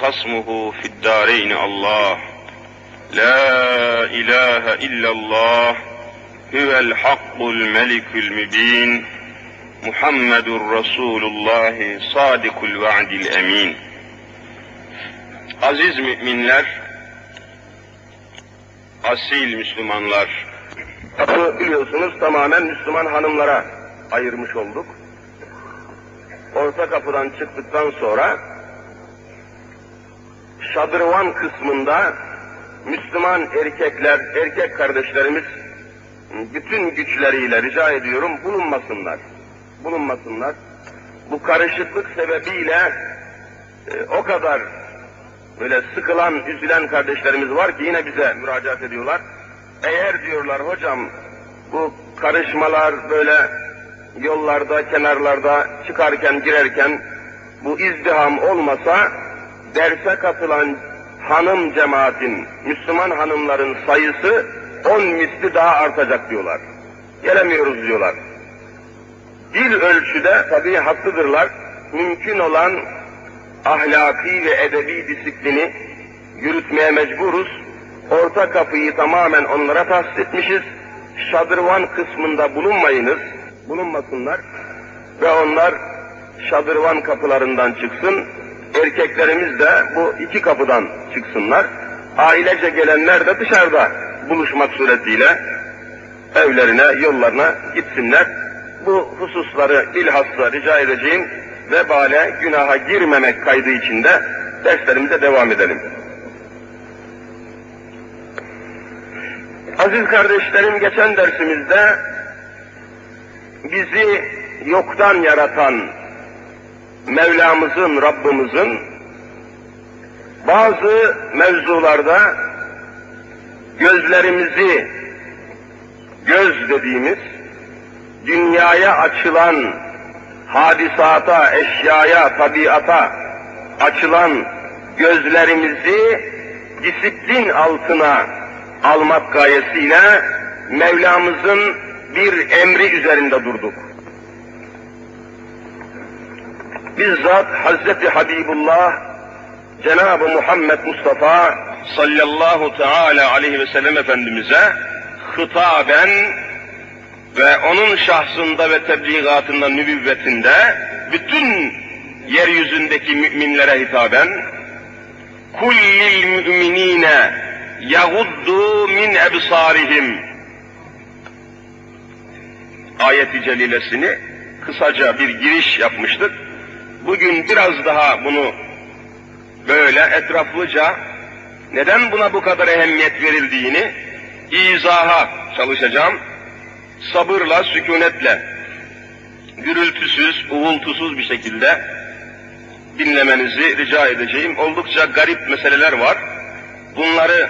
فخصمه في الدارين الله لا إله إلا الله هو الحق الملك المبين محمد رسول الله صادق الوعد الأمين Aziz müminler, asil Müslümanlar, Kapı biliyorsunuz tamamen Müslüman hanımlara ayırmış olduk. Orta kapıdan çıktıktan sonra şadırvan kısmında Müslüman erkekler, erkek kardeşlerimiz bütün güçleriyle rica ediyorum bulunmasınlar. Bulunmasınlar. Bu karışıklık sebebiyle e, o kadar böyle sıkılan, üzülen kardeşlerimiz var ki yine bize müracaat ediyorlar. Eğer diyorlar hocam bu karışmalar böyle yollarda, kenarlarda çıkarken, girerken bu izdiham olmasa derse katılan hanım cemaatin, Müslüman hanımların sayısı on misli daha artacak diyorlar. Gelemiyoruz diyorlar. Bir ölçüde tabii haklıdırlar. Mümkün olan ahlaki ve edebi disiplini yürütmeye mecburuz. Orta kapıyı tamamen onlara tahsis etmişiz. Şadırvan kısmında bulunmayınız, bulunmasınlar ve onlar şadırvan kapılarından çıksın. Erkeklerimiz de bu iki kapıdan çıksınlar. Ailece gelenler de dışarıda buluşmak suretiyle evlerine, yollarına gitsinler. Bu hususları bilhassa rica edeceğim vebale, günaha girmemek kaydı içinde derslerimize devam edelim. Aziz kardeşlerim geçen dersimizde bizi yoktan yaratan Mevlamızın, Rabbimizin bazı mevzularda gözlerimizi göz dediğimiz dünyaya açılan hadisata, eşyaya, tabiata açılan gözlerimizi disiplin altına almak gayesiyle Mevlamızın bir emri üzerinde durduk. Bizzat Hazreti Habibullah Cenab-ı Muhammed Mustafa sallallahu teala aleyhi ve sellem Efendimiz'e hitaben ve onun şahsında ve tebliğatında, nübüvvetinde bütün yeryüzündeki müminlere hitaben kullil müminine yaguddu min ebsarihim ayeti celilesini kısaca bir giriş yapmıştık. Bugün biraz daha bunu böyle etraflıca neden buna bu kadar ehemmiyet verildiğini izaha çalışacağım. Sabırla, sükunetle, gürültüsüz, uğultusuz bir şekilde dinlemenizi rica edeceğim. Oldukça garip meseleler var. Bunları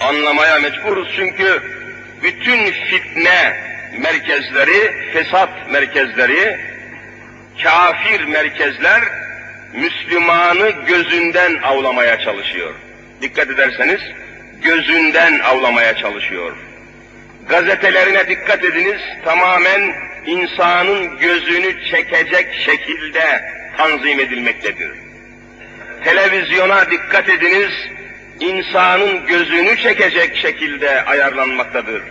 anlamaya mecburuz çünkü bütün fitne merkezleri, fesat merkezleri, kafir merkezler Müslümanı gözünden avlamaya çalışıyor. Dikkat ederseniz gözünden avlamaya çalışıyor. Gazetelerine dikkat ediniz tamamen insanın gözünü çekecek şekilde tanzim edilmektedir. Televizyona dikkat ediniz insanın gözünü çekecek şekilde ayarlanmaktadır.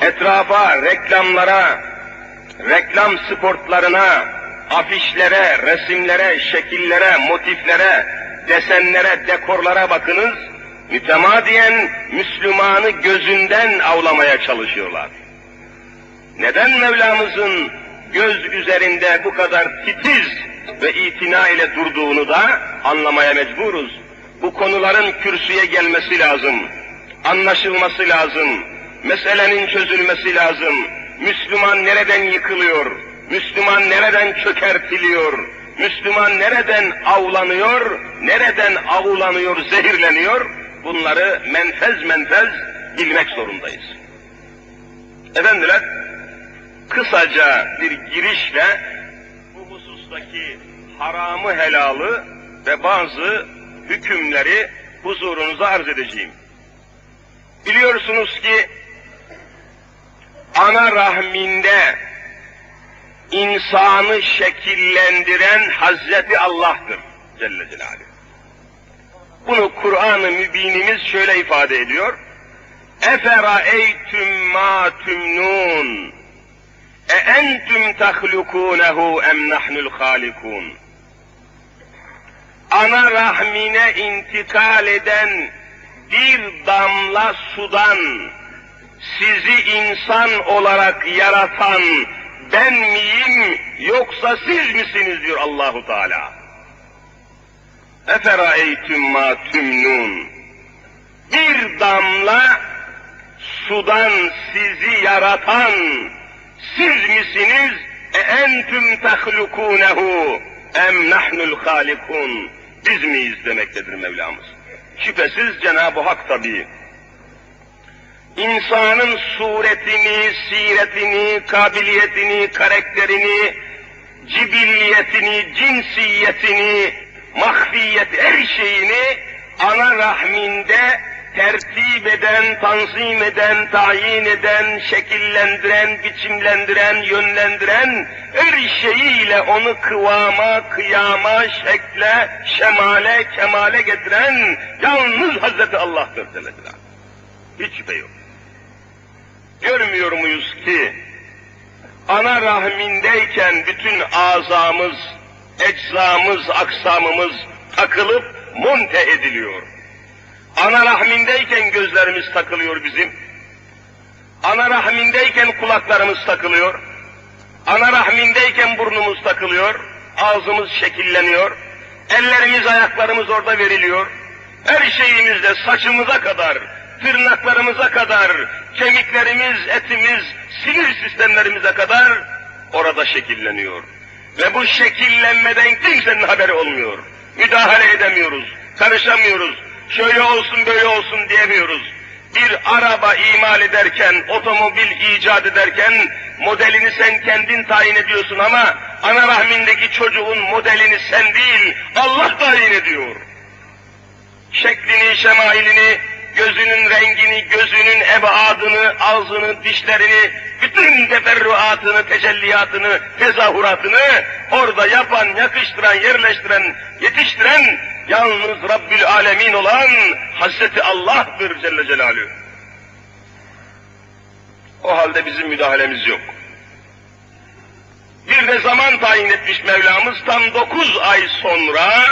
Etrafa, reklamlara, reklam spotlarına, afişlere, resimlere, şekillere, motiflere, desenlere, dekorlara bakınız. Mütemadiyen Müslümanı gözünden avlamaya çalışıyorlar. Neden Mevlamızın göz üzerinde bu kadar titiz ve itina ile durduğunu da anlamaya mecburuz. Bu konuların kürsüye gelmesi lazım, anlaşılması lazım, meselenin çözülmesi lazım. Müslüman nereden yıkılıyor? Müslüman nereden çökertiliyor? Müslüman nereden avlanıyor? Nereden avulanıyor, zehirleniyor? Bunları menfez menfez bilmek zorundayız. Efendiler, kısaca bir girişle bu husustaki haramı helalı ve bazı hükümleri huzurunuza arz edeceğim. Biliyorsunuz ki ana rahminde insanı şekillendiren Hazreti Allah'tır. Celle Celaluhu. Bunu Kur'an-ı Mübinimiz şöyle ifade ediyor. Eferaeytüm ma tümnun. E entüm tahlukunehu em nahnul halikun. Ana rahmine intikal eden bir damla sudan sizi insan olarak yaratan ben miyim yoksa siz misiniz diyor Allahu Teala. Eferaeytüm ma tümnun. Bir damla sudan sizi yaratan siz misiniz? E entüm tahlukunehu em nahnul halikun. Biz miyiz demektedir Mevlamız. Şüphesiz Cenab-ı Hak tabii insanın suretini, siretini, kabiliyetini, karakterini, cibilliyetini, cinsiyetini, mahfiyet her şeyini ana rahminde tertip eden, tanzim eden, tayin eden, şekillendiren, biçimlendiren, yönlendiren, her şeyiyle onu kıvama, kıyama, şekle, şemale, kemale getiren yalnız Hazreti Allah'tır dediler. Hiç şüphe yok. Görmüyor muyuz ki ana rahmindeyken bütün azamız, eczamız, aksamımız takılıp monte ediliyor. Ana rahmindeyken gözlerimiz takılıyor bizim. Ana rahmindeyken kulaklarımız takılıyor. Ana rahmindeyken burnumuz takılıyor. Ağzımız şekilleniyor. Ellerimiz, ayaklarımız orada veriliyor. Her şeyimizde saçımıza kadar, tırnaklarımıza kadar, kemiklerimiz, etimiz, sinir sistemlerimize kadar orada şekilleniyor. Ve bu şekillenmeden kimsenin haberi olmuyor. Müdahale edemiyoruz, karışamıyoruz, şöyle olsun böyle olsun diyemiyoruz. Bir araba imal ederken, otomobil icat ederken modelini sen kendin tayin ediyorsun ama ana rahmindeki çocuğun modelini sen değil Allah tayin ediyor. Şeklini, şemailini, gözünün rengini, gözünün ebadını, ağzını, dişlerini, bütün teferruatını, tecelliyatını, tezahüratını orada yapan, yakıştıran, yerleştiren, yetiştiren yalnız Rabbül Alemin olan Hazreti Allah'tır Celle Celaluhu. O halde bizim müdahalemiz yok. Bir de zaman tayin etmiş Mevlamız tam dokuz ay sonra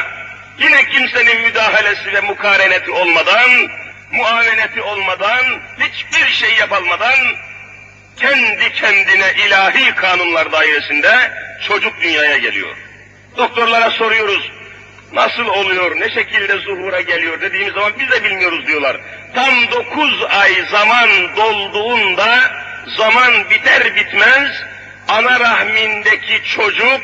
yine kimsenin müdahalesi ve mukareneti olmadan muaveneti olmadan, hiçbir şey yapılmadan kendi kendine ilahi kanunlar dairesinde çocuk dünyaya geliyor. Doktorlara soruyoruz, nasıl oluyor, ne şekilde zuhura geliyor dediğimiz zaman biz de bilmiyoruz diyorlar. Tam dokuz ay zaman dolduğunda, zaman biter bitmez, ana rahmindeki çocuk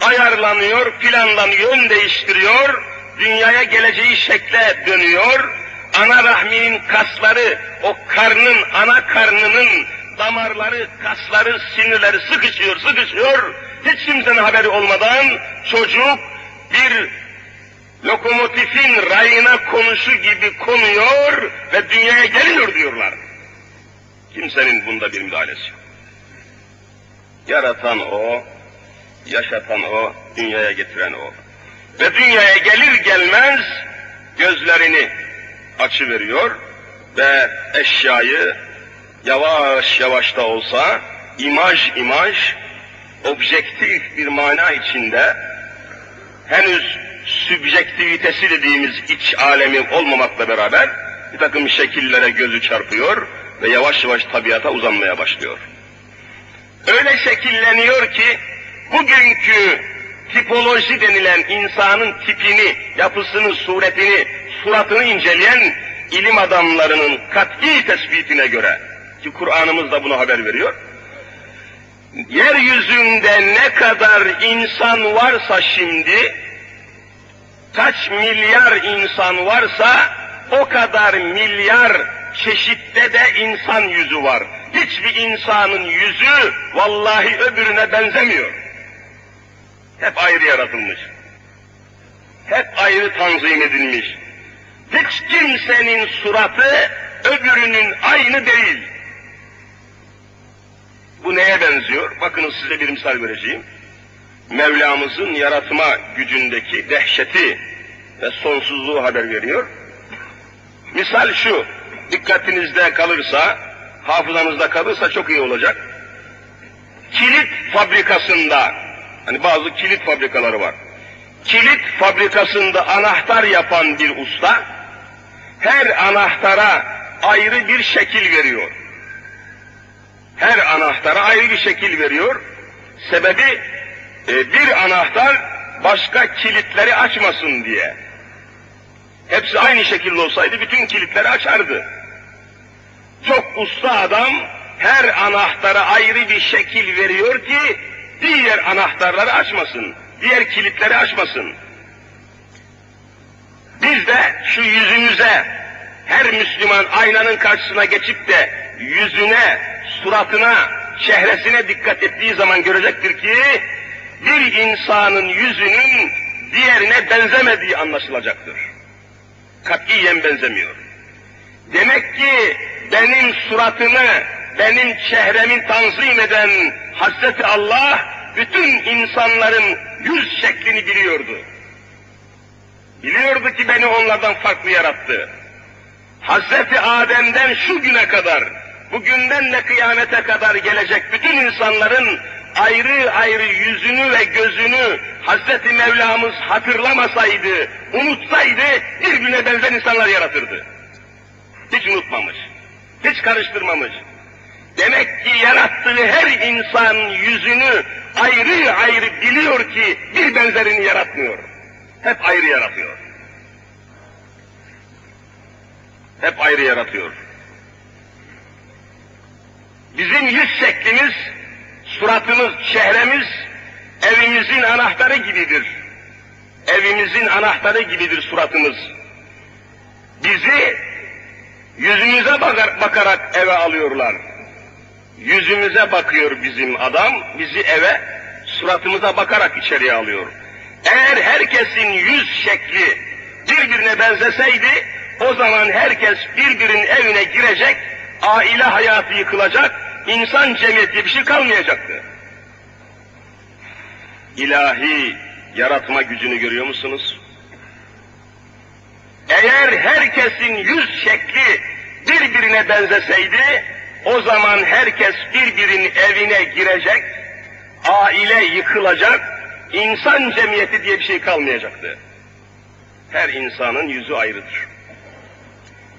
ayarlanıyor, planlanıyor, yön değiştiriyor, dünyaya geleceği şekle dönüyor, ana rahminin kasları, o karnın, ana karnının damarları, kasları, sinirleri sıkışıyor, sıkışıyor. Hiç kimsenin haberi olmadan çocuk bir lokomotifin rayına konuşu gibi konuyor ve dünyaya geliyor diyorlar. Kimsenin bunda bir müdahalesi yok. Yaratan o, yaşatan o, dünyaya getiren o. Ve dünyaya gelir gelmez gözlerini açı veriyor ve eşyayı yavaş yavaş da olsa imaj imaj objektif bir mana içinde henüz sübjektivitesi dediğimiz iç alemi olmamakla beraber bir takım şekillere gözü çarpıyor ve yavaş yavaş tabiata uzanmaya başlıyor. Öyle şekilleniyor ki bugünkü tipoloji denilen insanın tipini, yapısını, suretini, suratını inceleyen ilim adamlarının kat'i tespitine göre ki Kur'an'ımız da bunu haber veriyor. Yeryüzünde ne kadar insan varsa şimdi, kaç milyar insan varsa o kadar milyar çeşitte de insan yüzü var. Hiçbir insanın yüzü vallahi öbürüne benzemiyor. Hep ayrı yaratılmış. Hep ayrı tanzim edilmiş. Hiç kimsenin suratı öbürünün aynı değil. Bu neye benziyor? Bakınız size bir misal vereceğim. Mevlamızın yaratma gücündeki dehşeti ve sonsuzluğu haber veriyor. Misal şu, dikkatinizde kalırsa, hafızanızda kalırsa çok iyi olacak. Kilit fabrikasında, hani bazı kilit fabrikaları var. Kilit fabrikasında anahtar yapan bir usta, her anahtara ayrı bir şekil veriyor. Her anahtara ayrı bir şekil veriyor. Sebebi e, bir anahtar başka kilitleri açmasın diye. Hepsi aynı şekilde olsaydı bütün kilitleri açardı. Çok usta adam her anahtara ayrı bir şekil veriyor ki diğer anahtarları açmasın, diğer kilitleri açmasın. Biz de şu yüzümüze her Müslüman aynanın karşısına geçip de yüzüne, suratına, çehresine dikkat ettiği zaman görecektir ki bir insanın yüzünün diğerine benzemediği anlaşılacaktır. Katiyen benzemiyor. Demek ki benim suratımı, benim çehremin tanzim eden Hazreti Allah bütün insanların yüz şeklini biliyordu. Biliyordu ki beni onlardan farklı yarattı. Hazreti Adem'den şu güne kadar, bugünden de kıyamete kadar gelecek bütün insanların ayrı ayrı yüzünü ve gözünü Hazreti Mevlamız hatırlamasaydı, unutsaydı birbirine benzer insanlar yaratırdı. Hiç unutmamış, hiç karıştırmamış. Demek ki yarattığı her insan yüzünü ayrı ayrı biliyor ki bir benzerini yaratmıyor. Hep ayrı yaratıyor. Hep ayrı yaratıyor. Bizim yüz şeklimiz, suratımız, çehremiz evimizin anahtarı gibidir. Evimizin anahtarı gibidir suratımız. Bizi yüzümüze bakar, bakarak eve alıyorlar. Yüzümüze bakıyor bizim adam, bizi eve suratımıza bakarak içeriye alıyor. Eğer herkesin yüz şekli birbirine benzeseydi, o zaman herkes birbirinin evine girecek, aile hayatı yıkılacak, insan cemiyeti bir şey kalmayacaktı. İlahi yaratma gücünü görüyor musunuz? Eğer herkesin yüz şekli birbirine benzeseydi, o zaman herkes birbirinin evine girecek, aile yıkılacak, insan cemiyeti diye bir şey kalmayacaktı. Her insanın yüzü ayrıdır.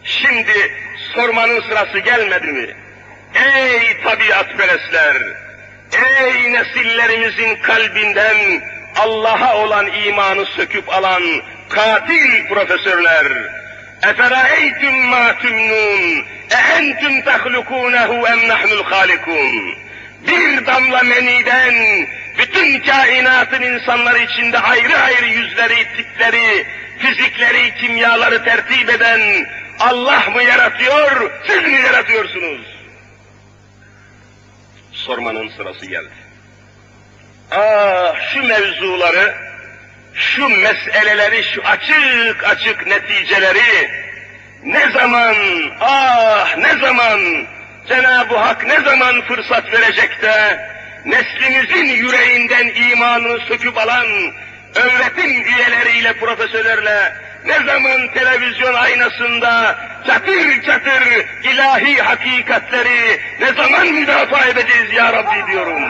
Şimdi sormanın sırası gelmedi mi? Ey tabiatperestler! Ey nesillerimizin kalbinden Allah'a olan imanı söküp alan katil profesörler! Eferâeytüm mâ tümnûn, entüm tehlukûnehu em nahnul hâlikûn. Bir damla meniden bütün kainatın insanları içinde ayrı ayrı yüzleri, tipleri, fizikleri, kimyaları tertip eden Allah mı yaratıyor, siz mi yaratıyorsunuz? Sormanın sırası geldi. Ah şu mevzuları, şu meseleleri, şu açık açık neticeleri ne zaman, ah ne zaman Cenab-ı Hak ne zaman fırsat verecek de neslimizin yüreğinden imanını söküp alan öğretim üyeleriyle, profesörlerle ne zaman televizyon aynasında çatır çatır ilahi hakikatleri ne zaman müdafaa edeceğiz ya Rabbi diyorum.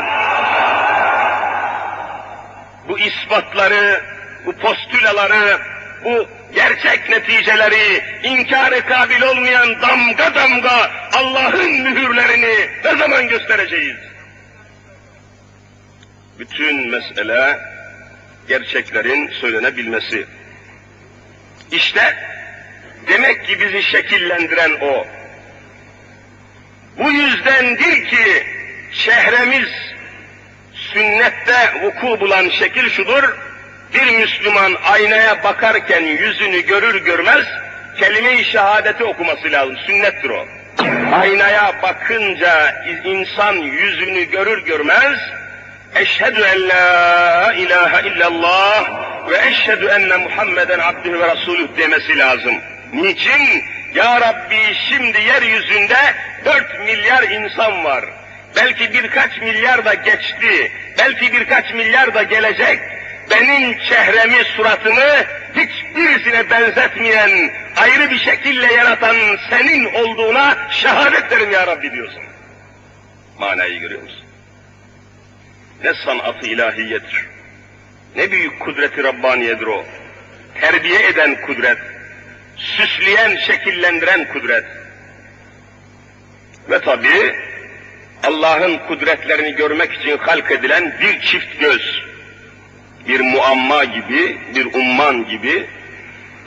Bu ispatları, bu postülaları, bu gerçek neticeleri, inkarı kabil olmayan damga damga Allah'ın mühürlerini ne zaman göstereceğiz? Bütün mesele gerçeklerin söylenebilmesi. İşte demek ki bizi şekillendiren o. Bu yüzdendir ki şehremiz sünnette vuku bulan şekil şudur, bir Müslüman aynaya bakarken yüzünü görür görmez kelime-i şehadeti okuması lazım. Sünnettir o. Aynaya bakınca insan yüzünü görür görmez Eşhedü en la ilahe illallah ve eşhedü enne Muhammeden abdühü ve rasulüh demesi lazım. Niçin? Ya Rabbi şimdi yeryüzünde dört milyar insan var. Belki birkaç milyar da geçti. belki birkaç milyar da gelecek, benim çehremi, suratımı hiçbirisine benzetmeyen, ayrı bir şekilde yaratan senin olduğuna şehadet ederim ya Rabbi diyorsun. Manayı görüyor musun? Ne sanatı ilahiyedir. Ne büyük kudreti Rabbaniyedir o. Terbiye eden kudret, süsleyen, şekillendiren kudret. Ve tabi Allah'ın kudretlerini görmek için halk edilen bir çift göz, bir muamma gibi, bir umman gibi,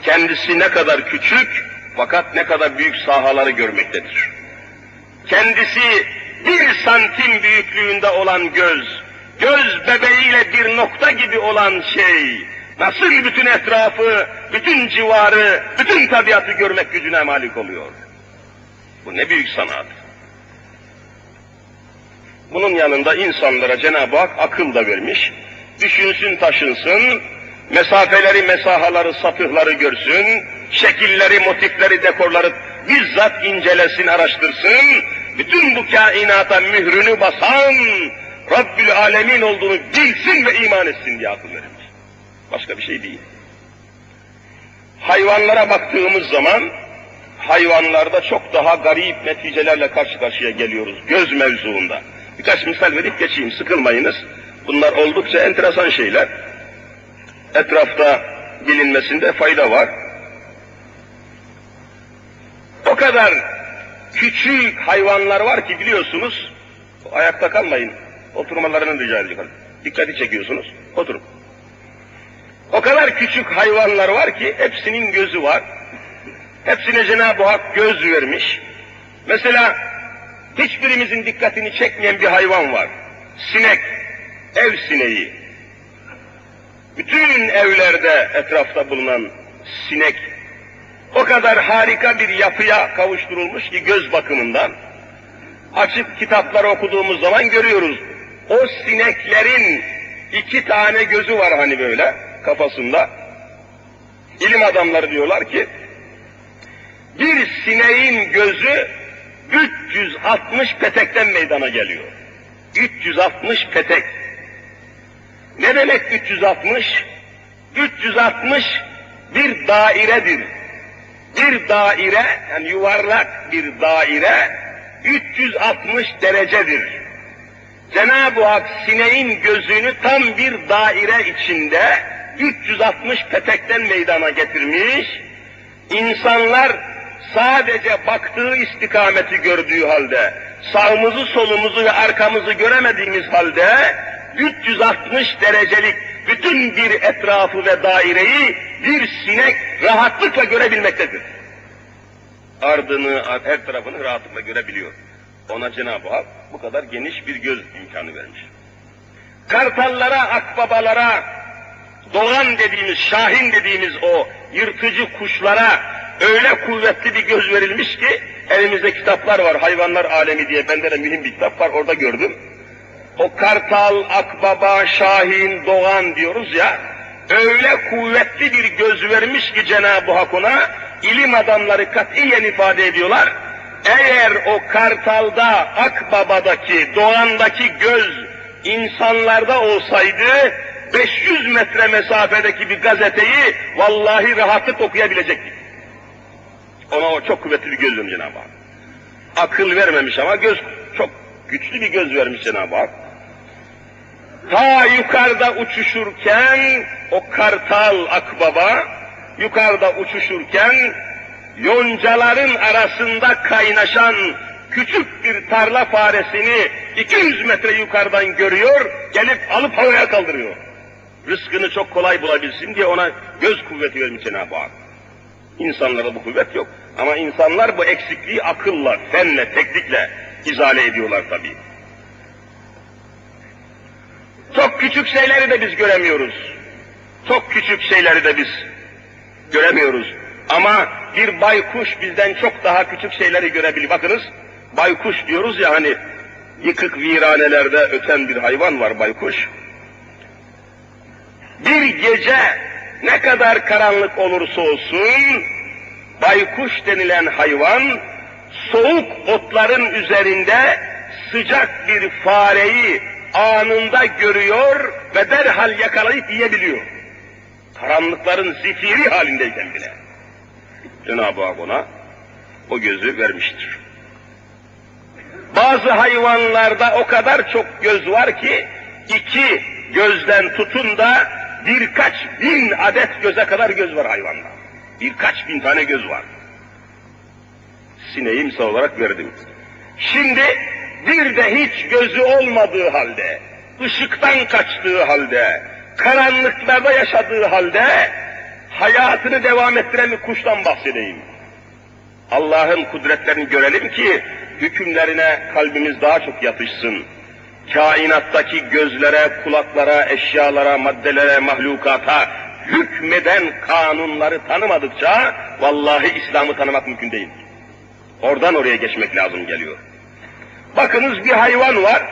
kendisi ne kadar küçük fakat ne kadar büyük sahaları görmektedir. Kendisi bir santim büyüklüğünde olan göz, göz bebeğiyle bir nokta gibi olan şey, nasıl bütün etrafı, bütün civarı, bütün tabiatı görmek gücüne malik oluyor. Bu ne büyük sanat. Bunun yanında insanlara Cenab-ı Hak akıl da vermiş. Düşünsün taşınsın, mesafeleri, mesahaları, satıhları görsün, şekilleri, motifleri, dekorları bizzat incelesin, araştırsın, bütün bu kainata mührünü basan Rabbül Alemin olduğunu bilsin ve iman etsin diye akıl verilmiş. Başka bir şey değil. Hayvanlara baktığımız zaman hayvanlarda çok daha garip neticelerle karşı karşıya geliyoruz göz mevzuunda. Birkaç misal verip geçeyim, sıkılmayınız. Bunlar oldukça enteresan şeyler. Etrafta bilinmesinde fayda var. O kadar küçük hayvanlar var ki biliyorsunuz, ayakta kalmayın, oturmalarını rica ediyorum. Dikkati çekiyorsunuz, oturun. O kadar küçük hayvanlar var ki hepsinin gözü var. Hepsine Cenab-ı Hak göz vermiş. Mesela hiçbirimizin dikkatini çekmeyen bir hayvan var. Sinek, ev sineği. Bütün evlerde etrafta bulunan sinek o kadar harika bir yapıya kavuşturulmuş ki göz bakımından. Açıp kitapları okuduğumuz zaman görüyoruz. O sineklerin iki tane gözü var hani böyle kafasında. İlim adamları diyorlar ki bir sineğin gözü 360 petekten meydana geliyor. 360 petek. Ne demek 360? 360 bir dairedir. Bir daire, yani yuvarlak bir daire 360 derecedir. Cenab-ı Hak sineğin gözünü tam bir daire içinde 360 petekten meydana getirmiş. İnsanlar sadece baktığı istikameti gördüğü halde, sağımızı solumuzu ve arkamızı göremediğimiz halde 360 derecelik bütün bir etrafı ve daireyi bir sinek rahatlıkla görebilmektedir. Ardını, her tarafını rahatlıkla görebiliyor. Ona Cenab-ı Hak bu kadar geniş bir göz imkanı vermiş. Kartallara, akbabalara, doğan dediğimiz, şahin dediğimiz o yırtıcı kuşlara öyle kuvvetli bir göz verilmiş ki elimizde kitaplar var, hayvanlar alemi diye bende de mühim bir kitap var, orada gördüm. O kartal, akbaba, şahin, doğan diyoruz ya, öyle kuvvetli bir göz vermiş ki Cenab-ı Hak ona, ilim adamları katiyen ifade ediyorlar, eğer o kartalda, akbabadaki, doğandaki göz insanlarda olsaydı, 500 metre mesafedeki bir gazeteyi vallahi rahatlık okuyabilecektik. Ona o çok kuvvetli bir göz vermiş Cenab-ı Hak. Akıl vermemiş ama göz çok güçlü bir göz vermiş Cenab-ı Hak. Ta yukarıda uçuşurken o kartal akbaba yukarıda uçuşurken yoncaların arasında kaynaşan küçük bir tarla faresini 200 metre yukarıdan görüyor, gelip alıp havaya kaldırıyor. Rızkını çok kolay bulabilsin diye ona göz kuvveti vermiş Cenab-ı Hak. İnsanlarda bu kuvvet yok. Ama insanlar bu eksikliği akılla, fenle, teknikle izale ediyorlar tabii. Çok küçük şeyleri de biz göremiyoruz. Çok küçük şeyleri de biz göremiyoruz. Ama bir baykuş bizden çok daha küçük şeyleri görebilir. Bakınız, baykuş diyoruz ya hani yıkık viranelerde öten bir hayvan var baykuş. Bir gece ne kadar karanlık olursa olsun, baykuş denilen hayvan, soğuk otların üzerinde sıcak bir fareyi anında görüyor ve derhal yakalayıp yiyebiliyor. Karanlıkların zifiri halindeyken bile. Cenab-ı Hak ona o gözü vermiştir. Bazı hayvanlarda o kadar çok göz var ki iki gözden tutun da birkaç bin adet göze kadar göz var hayvanda. Birkaç bin tane göz var. Sineği misal olarak verdim. Şimdi bir de hiç gözü olmadığı halde, ışıktan kaçtığı halde, karanlıklarda yaşadığı halde hayatını devam ettiren bir kuştan bahsedeyim. Allah'ın kudretlerini görelim ki hükümlerine kalbimiz daha çok yatışsın. Kainattaki gözlere, kulaklara, eşyalara, maddelere, mahlukata hükmeden kanunları tanımadıkça vallahi İslam'ı tanımak mümkün değil. Oradan oraya geçmek lazım geliyor. Bakınız bir hayvan var,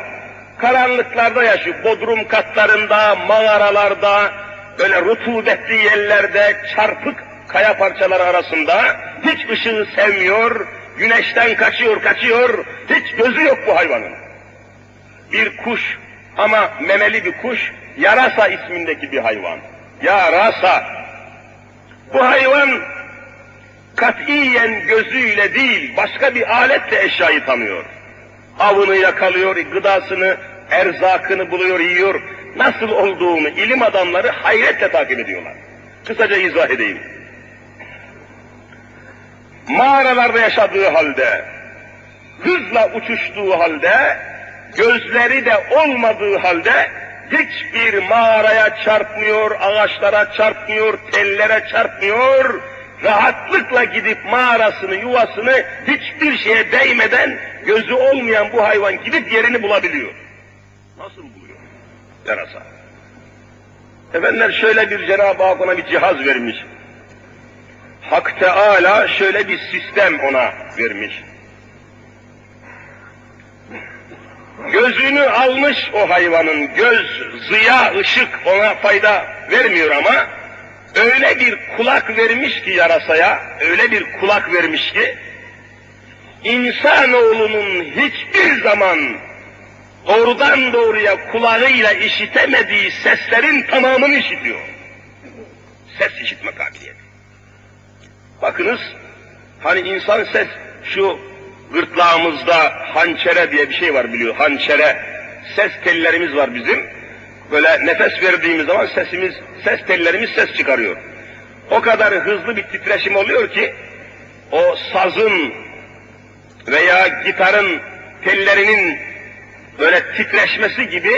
karanlıklarda yaşıyor, bodrum katlarında, mağaralarda, böyle rutubetli yerlerde, çarpık kaya parçaları arasında, hiç ışığı sevmiyor, güneşten kaçıyor, kaçıyor, hiç gözü yok bu hayvanın. Bir kuş ama memeli bir kuş, yarasa ismindeki bir hayvan. Yarasa. Bu hayvan katiyen gözüyle değil, başka bir aletle eşyayı tanıyor. Avını yakalıyor, gıdasını, erzakını buluyor, yiyor. Nasıl olduğunu ilim adamları hayretle takip ediyorlar. Kısaca izah edeyim. Mağaralarda yaşadığı halde, hızla uçuştuğu halde, gözleri de olmadığı halde hiçbir mağaraya çarpmıyor, ağaçlara çarpmıyor, tellere çarpmıyor, rahatlıkla gidip mağarasını, yuvasını hiçbir şeye değmeden gözü olmayan bu hayvan gidip yerini bulabiliyor. Nasıl buluyor? Yarasa. Efendiler şöyle bir Cenab-ı Hak ona bir cihaz vermiş. Hak Teala şöyle bir sistem ona vermiş. Gözünü almış o hayvanın, göz, ziya, ışık ona fayda vermiyor ama öyle bir kulak vermiş ki yarasaya, öyle bir kulak vermiş ki, insanoğlunun hiçbir zaman doğrudan doğruya kulağıyla işitemediği seslerin tamamını işitiyor. Ses işitme kabiliyeti. Bakınız, hani insan ses, şu gırtlağımızda hançere diye bir şey var biliyor, hançere, ses tellerimiz var bizim. Böyle nefes verdiğimiz zaman sesimiz, ses tellerimiz ses çıkarıyor. O kadar hızlı bir titreşim oluyor ki, o sazın veya gitarın tellerinin böyle titreşmesi gibi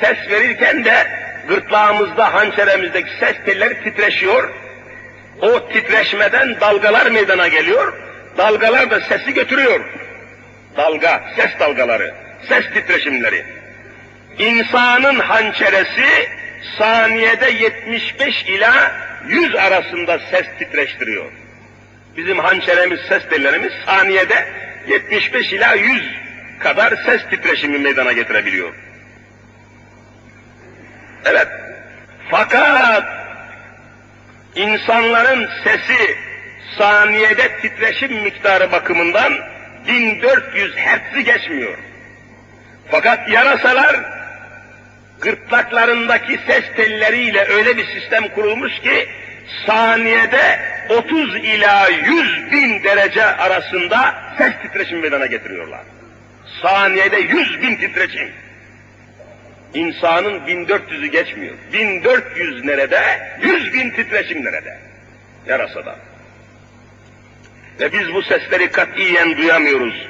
ses verirken de gırtlağımızda, hançeremizdeki ses telleri titreşiyor. O titreşmeden dalgalar meydana geliyor. Dalgalar da sesi götürüyor. Dalga, ses dalgaları, ses titreşimleri. İnsanın hançeresi saniyede 75 ila 100 arasında ses titreştiriyor. Bizim hançeremiz, ses tellerimiz saniyede 75 ila 100 kadar ses titreşimi meydana getirebiliyor. Evet. Fakat insanların sesi saniyede titreşim miktarı bakımından 1400 hertzi geçmiyor. Fakat yarasalar gırtlaklarındaki ses telleriyle öyle bir sistem kurulmuş ki saniyede 30 ila 100 bin derece arasında ses titreşim meydana getiriyorlar. Saniyede 100 bin titreşim. İnsanın 1400'ü geçmiyor. 1400 nerede? 100 bin titreşim nerede? Yarasada. Ve biz bu sesleri katiyen duyamıyoruz.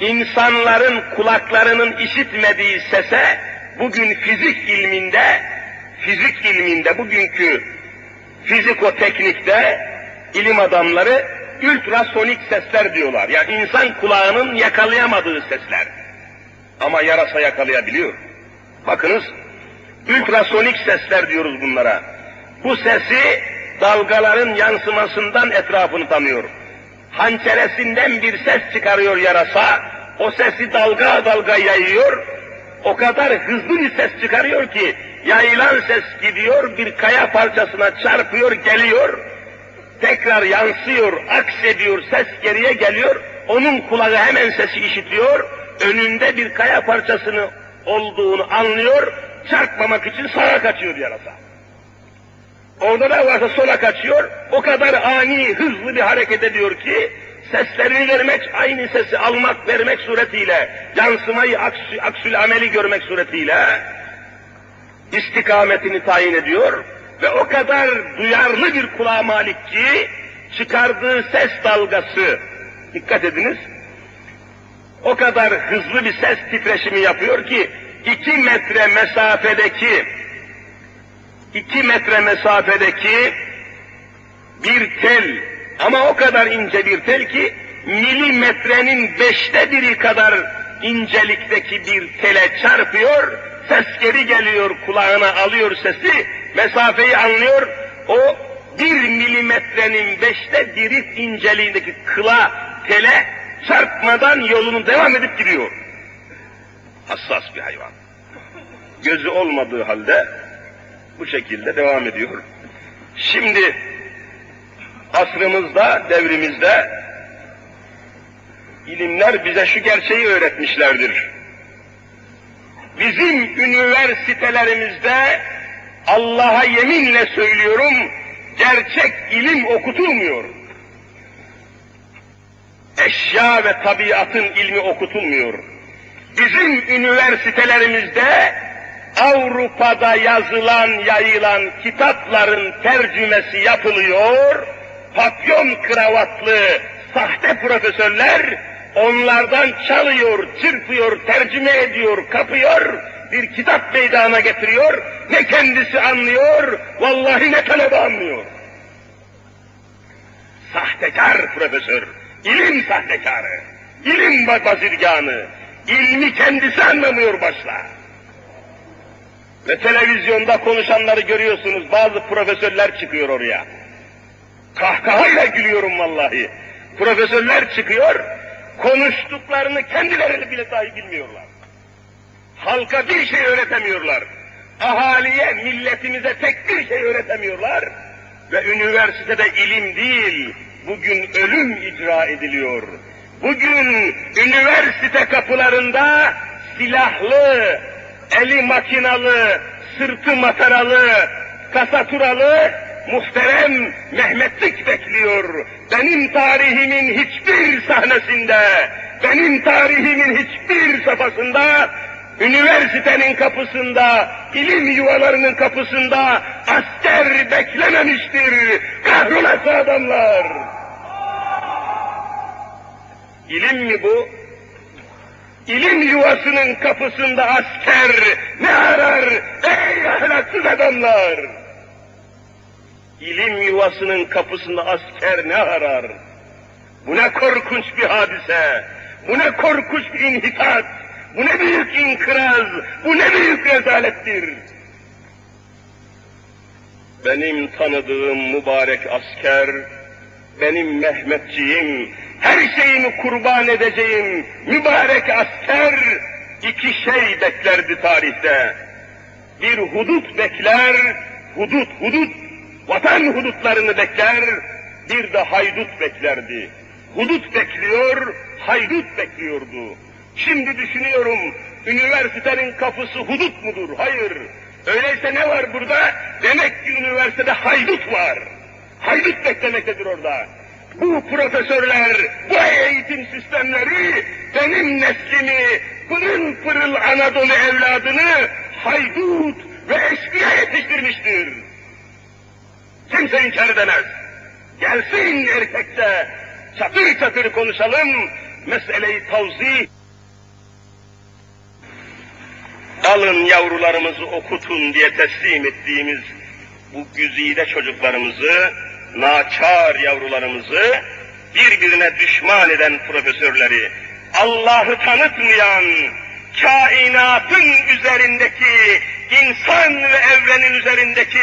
İnsanların kulaklarının işitmediği sese bugün fizik ilminde, fizik ilminde bugünkü fizikoteknikte ilim adamları ultrasonik sesler diyorlar. Yani insan kulağının yakalayamadığı sesler. Ama yarasa yakalayabiliyor. Bakınız, ultrasonik sesler diyoruz bunlara. Bu sesi dalgaların yansımasından etrafını tanıyor. Hançeresinden bir ses çıkarıyor yarasa, o sesi dalga dalga yayıyor, o kadar hızlı bir ses çıkarıyor ki, yayılan ses gidiyor, bir kaya parçasına çarpıyor, geliyor, tekrar yansıyor, aksediyor, ses geriye geliyor, onun kulağı hemen sesi işitiyor, önünde bir kaya parçasını olduğunu anlıyor, çarpmamak için sağa kaçıyor yarasa. Orada da varsa sola kaçıyor, o kadar ani, hızlı bir hareket ediyor ki, seslerini vermek, aynı sesi almak, vermek suretiyle, yansımayı, aksü, aksül ameli görmek suretiyle, istikametini tayin ediyor ve o kadar duyarlı bir kulağa malik ki, çıkardığı ses dalgası, dikkat ediniz, o kadar hızlı bir ses titreşimi yapıyor ki, iki metre mesafedeki iki metre mesafedeki bir tel ama o kadar ince bir tel ki milimetrenin beşte biri kadar incelikteki bir tele çarpıyor, ses geri geliyor kulağına alıyor sesi, mesafeyi anlıyor, o bir milimetrenin beşte biri inceliğindeki kıla tele çarpmadan yolunu devam edip gidiyor. Hassas bir hayvan. Gözü olmadığı halde bu şekilde devam ediyor. Şimdi asrımızda, devrimizde ilimler bize şu gerçeği öğretmişlerdir. Bizim üniversitelerimizde Allah'a yeminle söylüyorum, gerçek ilim okutulmuyor. Eşya ve tabiatın ilmi okutulmuyor. Bizim üniversitelerimizde Avrupa'da yazılan, yayılan kitapların tercümesi yapılıyor, papyon kravatlı sahte profesörler onlardan çalıyor, çırpıyor, tercüme ediyor, kapıyor, bir kitap meydana getiriyor, ne kendisi anlıyor, vallahi ne talebe anlıyor. Sahtekar profesör, ilim sahtekarı, ilim bazirganı, ilmi kendisi anlamıyor başla. Ve televizyonda konuşanları görüyorsunuz, bazı profesörler çıkıyor oraya. Kahkahayla gülüyorum vallahi. Profesörler çıkıyor, konuştuklarını kendileri bile dahi bilmiyorlar. Halka bir şey öğretemiyorlar. Ahaliye, milletimize tek bir şey öğretemiyorlar. Ve üniversitede ilim değil, bugün ölüm icra ediliyor. Bugün üniversite kapılarında silahlı, eli makinalı, sırtı mataralı, kasaturalı, muhterem Mehmetlik bekliyor. Benim tarihimin hiçbir sahnesinde, benim tarihimin hiçbir safhasında, üniversitenin kapısında, ilim yuvalarının kapısında asker beklememiştir. Kahrolası adamlar! İlim mi bu? İlim yuvasının kapısında asker ne arar ey ahlaksız adamlar? İlim yuvasının kapısında asker ne arar? Bu ne korkunç bir hadise, bu ne korkunç bir inhitat, bu ne büyük inkıraz, bu ne büyük rezalettir. Benim tanıdığım mübarek asker, benim Mehmetçiğim, her şeyimi kurban edeceğim mübarek asker iki şey beklerdi tarihte. Bir hudut bekler, hudut, hudut, vatan hudutlarını bekler, bir de haydut beklerdi. Hudut bekliyor, haydut bekliyordu. Şimdi düşünüyorum, üniversitenin kapısı hudut mudur? Hayır. Öyleyse ne var burada? Demek ki üniversitede haydut var. Haydut beklemektedir orada bu profesörler, bu eğitim sistemleri benim neslimi, pırıl pırıl Anadolu evladını haydut ve eşkıya yetiştirmiştir. Kimse inkar edemez. Gelsin erkekse, çatır çatır konuşalım, meseleyi tavzih. Alın yavrularımızı okutun diye teslim ettiğimiz bu güzide çocuklarımızı, naçar yavrularımızı birbirine düşman eden profesörleri, Allah'ı tanıtmayan, kainatın üzerindeki, insan ve evrenin üzerindeki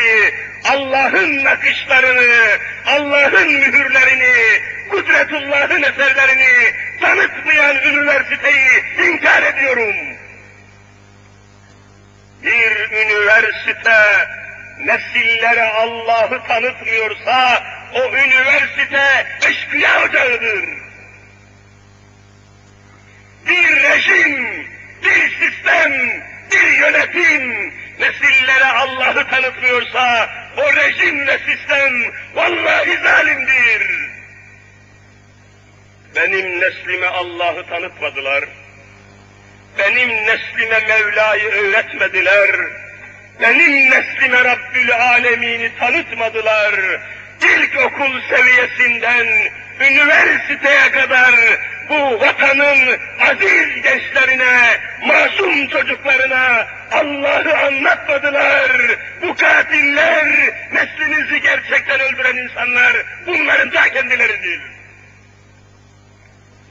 Allah'ın nakışlarını, Allah'ın mühürlerini, Kudretullah'ın eserlerini tanıtmayan üniversiteyi inkar ediyorum. Bir üniversite nesillere Allah'ı tanıtmıyorsa o üniversite eşkıya ocağıdır. Bir rejim, bir sistem bir yönetim nesillere Allah'ı tanıtmıyorsa o rejim ve sistem vallahi zalimdir. Benim neslime Allah'ı tanıtmadılar. Benim neslime Mevla'yı öğretmediler. Benim neslime Rabbül Alemini tanıtmadılar. İlkokul seviyesinden üniversiteye kadar bu vatanın aziz gençlerine, masum çocuklarına Allah'ı anlatmadılar. Bu katiller, neslinizi gerçekten öldüren insanlar bunların da kendileridir.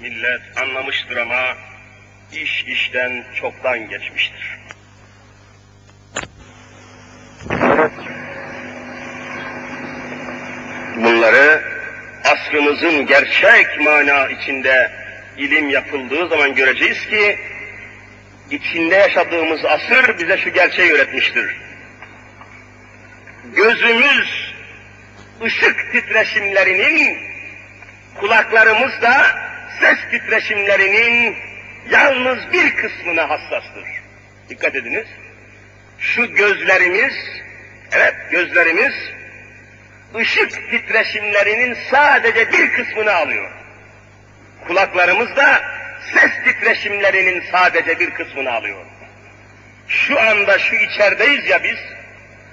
Millet anlamıştır ama iş işten çoktan geçmiştir. Bunları asrımızın gerçek mana içinde ilim yapıldığı zaman göreceğiz ki içinde yaşadığımız asır bize şu gerçeği öğretmiştir. Gözümüz ışık titreşimlerinin, kulaklarımız da ses titreşimlerinin yalnız bir kısmına hassastır. Dikkat ediniz. Şu gözlerimiz, evet gözlerimiz ışık titreşimlerinin sadece bir kısmını alıyor. Kulaklarımız da ses titreşimlerinin sadece bir kısmını alıyor. Şu anda şu içerideyiz ya biz,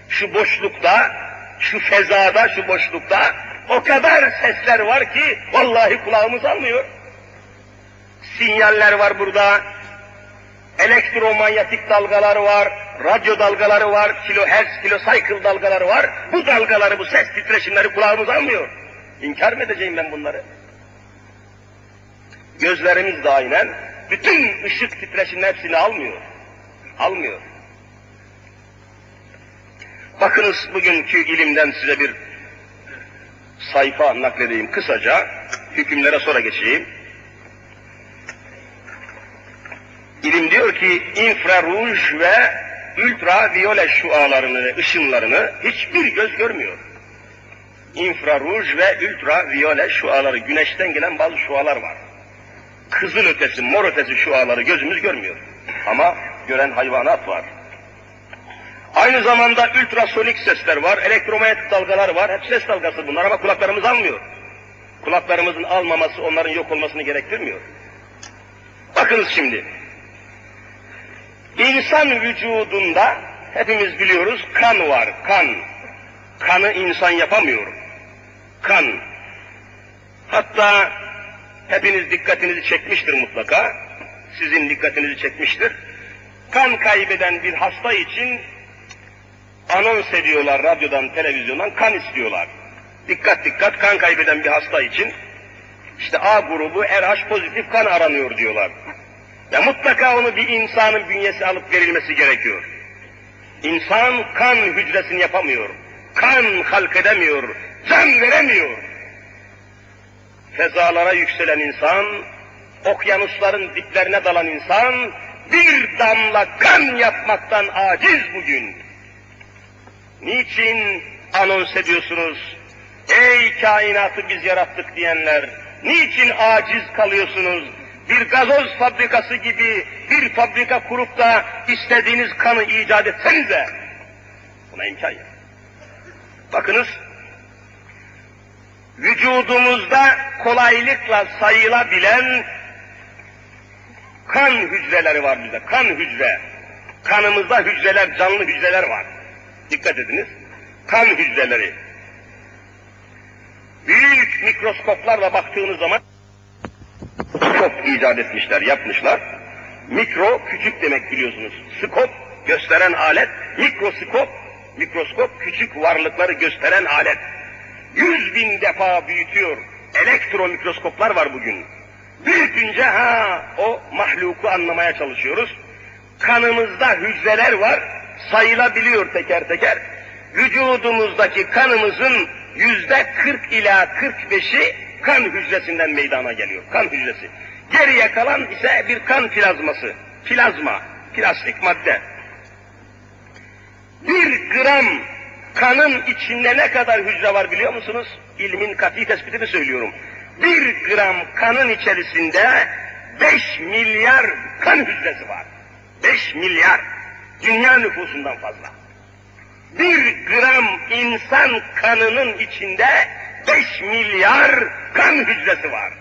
şu boşlukta, şu fezada, şu boşlukta o kadar sesler var ki vallahi kulağımız almıyor. Sinyaller var burada, elektromanyetik dalgalar var, radyo dalgaları var, kilohertz, kilocycle dalgaları var. Bu dalgaları, bu ses titreşimleri kulağımız almıyor. İnkar mı edeceğim ben bunları? Gözlerimiz de aynen bütün ışık titreşiminin hepsini almıyor. Almıyor. Bakınız bugünkü ilimden size bir sayfa nakledeyim kısaca. Hükümlere sonra geçeyim. İlim diyor ki infraruj ve ultraviyole şualarını ışınlarını hiçbir göz görmüyor. İnfraruj ve ultraviyole şuaları, güneşten gelen bazı şualar var. Kızıl ötesi, mor ötesi şuaları gözümüz görmüyor. Ama gören hayvanat var. Aynı zamanda ultrasonik sesler var, elektromanyetik dalgalar var. Hep ses dalgası bunlar ama kulaklarımız almıyor. Kulaklarımızın almaması onların yok olmasını gerektirmiyor. Bakınız şimdi. İnsan vücudunda hepimiz biliyoruz kan var, kan. Kanı insan yapamıyor. Kan. Hatta hepiniz dikkatinizi çekmiştir mutlaka. Sizin dikkatinizi çekmiştir. Kan kaybeden bir hasta için anons ediyorlar radyodan, televizyondan kan istiyorlar. Dikkat dikkat kan kaybeden bir hasta için işte A grubu RH pozitif kan aranıyor diyorlar. Ya mutlaka onu bir insanın bünyesi alıp verilmesi gerekiyor. İnsan kan hücresini yapamıyor. Kan halk edemiyor. Can veremiyor. Fezalara yükselen insan, okyanusların diplerine dalan insan, bir damla kan yapmaktan aciz bugün. Niçin anons ediyorsunuz? Ey kainatı biz yarattık diyenler, niçin aciz kalıyorsunuz? Bir gazoz fabrikası gibi bir fabrika kurup da istediğiniz kanı icat etsenize. Buna imkan yok. Bakınız, vücudumuzda kolaylıkla sayılabilen kan hücreleri var bizde, kan hücre. Kanımızda hücreler, canlı hücreler var. Dikkat ediniz. Kan hücreleri. Büyük mikroskoplarla baktığınız zaman skop icat etmişler, yapmışlar. Mikro, küçük demek biliyorsunuz. Skop, gösteren alet. Mikroskop, mikroskop, küçük varlıkları gösteren alet. Yüz bin defa büyütüyor. Elektro mikroskoplar var bugün. Büyütünce ha o mahluku anlamaya çalışıyoruz. Kanımızda hücreler var, sayılabiliyor teker teker. Vücudumuzdaki kanımızın yüzde 40 ila 45'i kan hücresinden meydana geliyor. Kan hücresi. Geriye kalan ise bir kan plazması. Plazma, plastik madde. Bir gram kanın içinde ne kadar hücre var biliyor musunuz? İlmin kat'i tespitini söylüyorum. Bir gram kanın içerisinde 5 milyar kan hücresi var. 5 milyar. Dünya nüfusundan fazla. Bir gram insan kanının içinde 5 milyar kan hücresi var.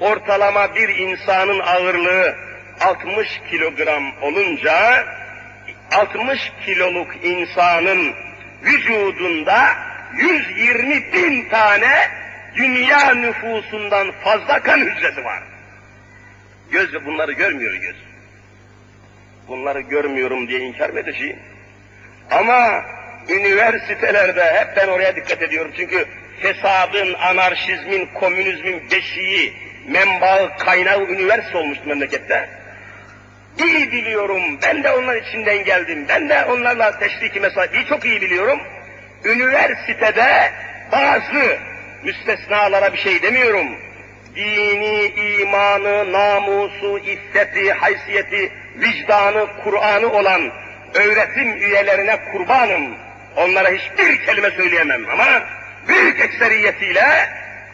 Ortalama bir insanın ağırlığı 60 kilogram olunca 60 kiloluk insanın vücudunda 120 bin tane dünya nüfusundan fazla kan hücresi var. Göz bunları görmüyor göz. Bunları görmüyorum diye inkar mı edeceğim? Ama üniversitelerde hep ben oraya dikkat ediyorum çünkü fesadın, anarşizmin, komünizmin beşiği, menbaı, kaynağı üniversite olmuştu memlekette. İyi biliyorum, ben de onlar içinden geldim, ben de onlarla teşriki mesaiyi çok iyi biliyorum. Üniversitede bazı müstesnalara bir şey demiyorum. Dini, imanı, namusu, iffeti, haysiyeti, vicdanı, Kur'an'ı olan öğretim üyelerine kurbanım. Onlara hiçbir kelime söyleyemem ama büyük ekseriyetiyle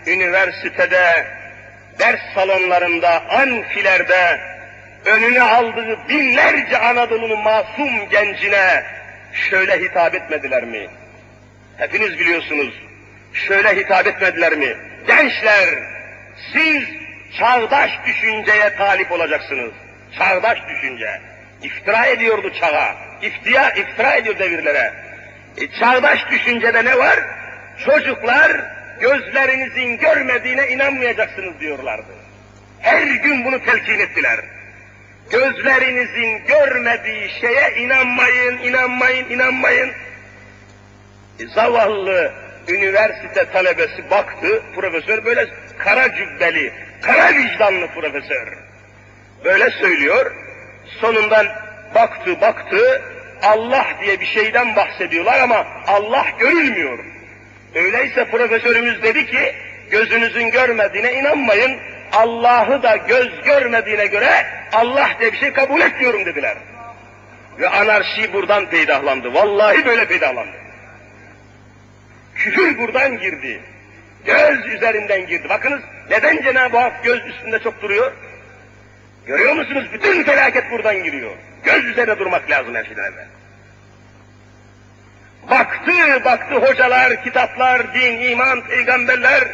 üniversitede, ders salonlarında, anfilerde önüne aldığı binlerce Anadolu'nun masum gencine şöyle hitap etmediler mi? Hepiniz biliyorsunuz. Şöyle hitap etmediler mi? Gençler, siz çağdaş düşünceye talip olacaksınız. Çağdaş düşünce. İftira ediyordu çağa. İftira, iftira ediyor devirlere. E, çağdaş düşüncede ne var? Çocuklar gözlerinizin görmediğine inanmayacaksınız diyorlardı. Her gün bunu telkin ettiler. Gözlerinizin görmediği şeye inanmayın, inanmayın, inanmayın. E, zavallı üniversite talebesi baktı, profesör böyle kara cübbeli, kara vicdanlı profesör. Böyle söylüyor, sonundan baktı baktı, Allah diye bir şeyden bahsediyorlar ama Allah görülmüyor. Öyleyse profesörümüz dedi ki, gözünüzün görmediğine inanmayın, Allah'ı da göz görmediğine göre Allah diye bir şey kabul etmiyorum dediler. Ve anarşi buradan peydahlandı. Vallahi böyle peydahlandı. Küfür buradan girdi. Göz üzerinden girdi. Bakınız neden Cenab-ı Hak göz üstünde çok duruyor? Görüyor musunuz? Bütün felaket buradan giriyor. Göz üzerine durmak lazım her şeyden evvel. Baktı, baktı hocalar, kitaplar, din, iman, peygamberler,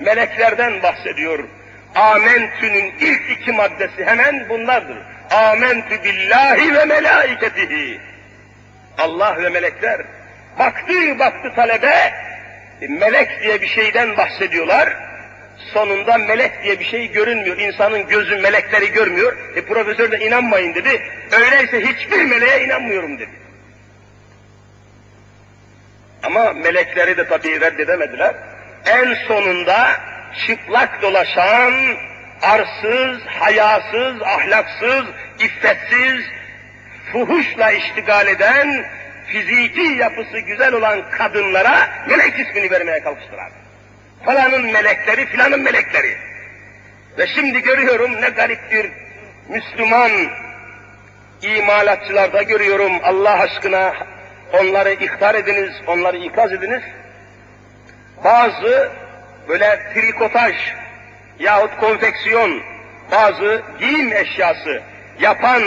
meleklerden bahsediyor. Amentü'nün ilk iki maddesi hemen bunlardır. Amentü billahi ve melaiketihi. Allah ve melekler. Baktı, baktı talebe, melek diye bir şeyden bahsediyorlar. Sonunda melek diye bir şey görünmüyor. İnsanın gözü melekleri görmüyor. E profesör de inanmayın dedi. Öyleyse hiçbir meleğe inanmıyorum dedi. Ama melekleri de tabii reddedemediler. En sonunda çıplak dolaşan, arsız, hayasız, ahlaksız, iffetsiz, fuhuşla iştigal eden, fiziki yapısı güzel olan kadınlara melek ismini vermeye kalkıştılar. Falanın melekleri, filanın melekleri. Ve şimdi görüyorum ne garip bir Müslüman imalatçılarda görüyorum Allah aşkına onları ihtar ediniz, onları ikaz ediniz. Bazı böyle trikotaj yahut konfeksiyon, bazı giyim eşyası yapan